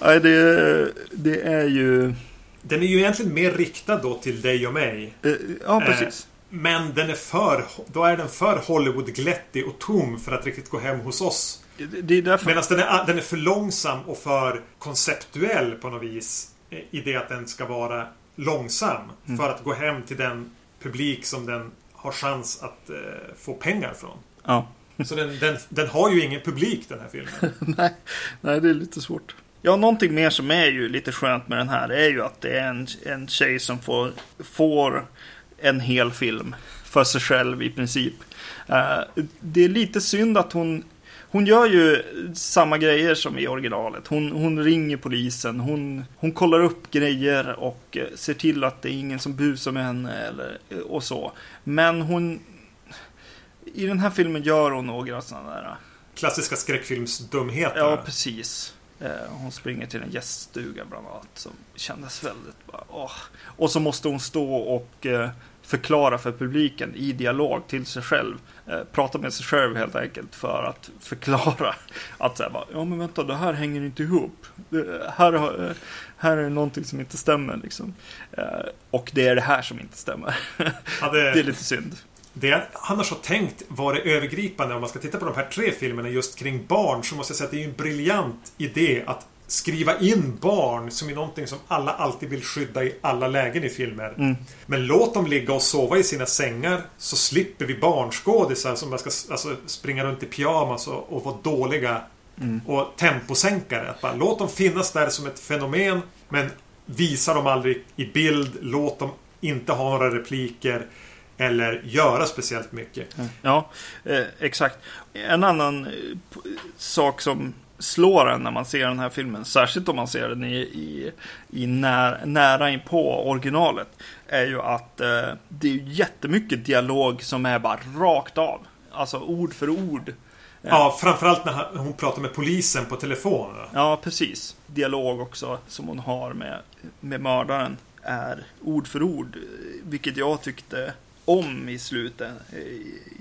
Nej, det, det är ju... Den är ju egentligen mer riktad då till dig och mig. eh, Ja, precis. Men den är för... Då är den för Hollywood-glättig och tom för att riktigt gå hem hos oss. Det, är därför... Medan den är, den är för långsam och för konceptuell på något vis. eh, I det att den ska vara långsam. Mm. För att gå hem till den publik som den har chans att eh, få pengar från. Ja. Så den, den, den har ju ingen publik den här filmen. nej, nej, det är lite svårt. Ja, någonting mer som är ju lite skönt med den här är ju att det är en, en tjej som får, får en hel film för sig själv i princip. Eh, det är lite synd att hon, hon gör ju samma grejer som i originalet. Hon, hon ringer polisen, hon, hon kollar upp grejer och eh, ser till att det är ingen som busar med henne eller, och så. Men hon... I den här filmen gör hon några sådana där... Klassiska skräckfilmsdumheter. Ja, precis. Eh, hon springer till en gäststuga bland annat som kändes väldigt bara, åh. Och så måste hon stå och eh, förklara för publiken i dialog till sig själv. Eh, prata med sig själv helt enkelt för att förklara att säga ja men vänta det här hänger inte ihop. Det, här, här är det någonting som inte stämmer liksom. Och det är det här som inte stämmer. Hade, det är lite synd. Det han har så tänkt var det övergripande om man ska titta på de här tre filmerna just kring barn så måste jag säga att det är en briljant idé att skriva in barn som är någonting som alla alltid vill skydda i alla lägen i filmer. Men låt dem ligga och sova i sina sängar så slipper vi barnskådisar som ska alltså, springa runt i pyjamas och, och vara dåliga och temposänkare. Att bara, låt dem finnas där som ett fenomen men visa dem aldrig i bild. Låt dem inte ha några repliker eller göra speciellt mycket. Ja, eh, exakt. En annan eh, sak som slår en när man ser den här filmen, särskilt om man ser den i, i, i när, nära in på originalet, är ju att eh, det är jättemycket dialog som är bara rakt av. Alltså ord för ord. Ja, framförallt när hon pratar med polisen på telefon. Ja, precis. Dialog också som hon har med, med mördaren är ord för ord. eh, Vilket jag tyckte om i, sluten,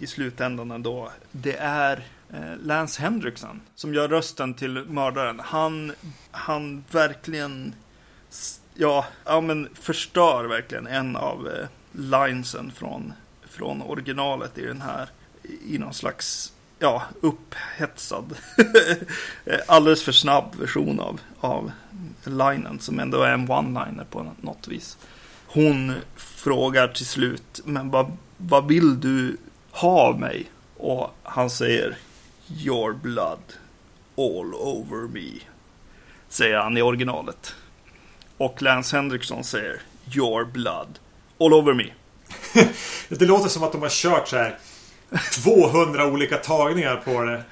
i, slutändan ändå. Det är eh, Lance Hendrickson som gör rösten till mördaren. Han, han verkligen ja, ja, men förstör verkligen en av eh, linesen från, från originalet i den här i någon slags ja, upphetsad alldeles för snabb version av, av linen som ändå är en one-liner på något vis. Hon frågar till slut, men vad, vad vill du ha av mig? Och han säger Your blood all over me. Säger han i originalet. Och Lance Henriksen säger Your blood all over me. Det låter som att de har kört så här 200 olika tagningar på det.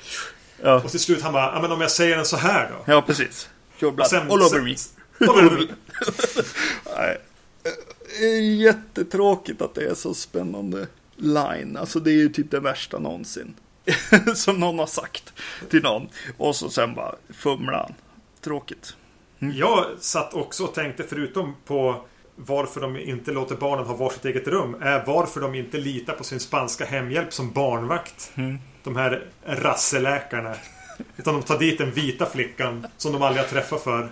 Ja, Och till slut han bara, ja men om jag säger den så här då? ja precis. Your blood Sen- all over sen- me. All over me. Är jättetråkigt att det är så spännande line. Alltså det är ju typ det värsta någonsin. Som någon har sagt till någon. Och så sen bara fumlar han. Tråkigt. Jag satt också och tänkte förutom på varför de inte låter barnen ha varsitt eget rum är varför de inte litar på sin spanska hemhjälp som barnvakt. De här rasseläkarna. Utan de tar dit den vita flickan som de aldrig har träffat för.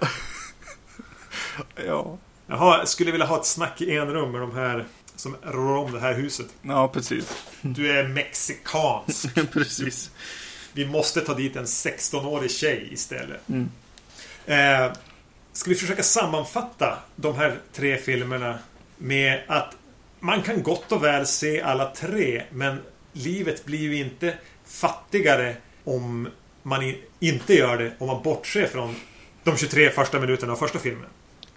Ja. Jaha, skulle vilja ha ett snack i en rum med de här som rår om det här huset. Ja, precis. Du är mexikansk. precis. Vi måste ta dit en 16-årig tjej istället. Eh, ska vi försöka sammanfatta de här tre filmerna med att man kan gott och väl se alla tre men livet blir ju inte fattigare om man inte gör det om man bortser från de 23 första minuterna av första filmen.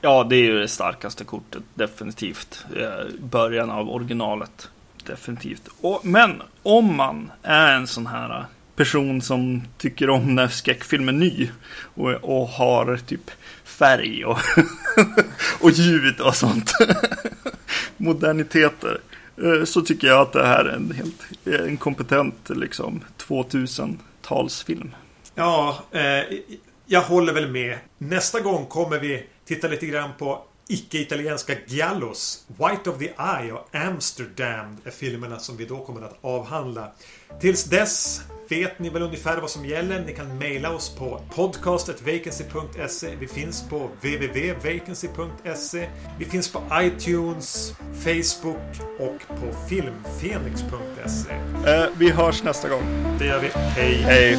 Ja, det är ju det starkaste kortet, definitivt. Eh, början av originalet, definitivt. Och, men om man är en sån här person som tycker om när skräckfilm är ny och, och har typ färg och, och ljud och sånt. Moderniteter. Eh, så tycker jag att det här är en helt eh, en kompetent liksom 2000-talsfilm. Ja, eh, jag håller väl med. Nästa gång kommer vi titta lite grann på icke-italienska giallos. White of the Eye och Amsterdam är filmerna som vi då kommer att avhandla. Tills dess vet ni väl ungefär vad som gäller. Ni kan mejla oss på podcastetvacancy.se. Vi finns på www.vacancy.se. Vi finns på iTunes, Facebook och på filmfenix.se. Eh, Vi hörs nästa gång. Det gör vi. Hej! Hej!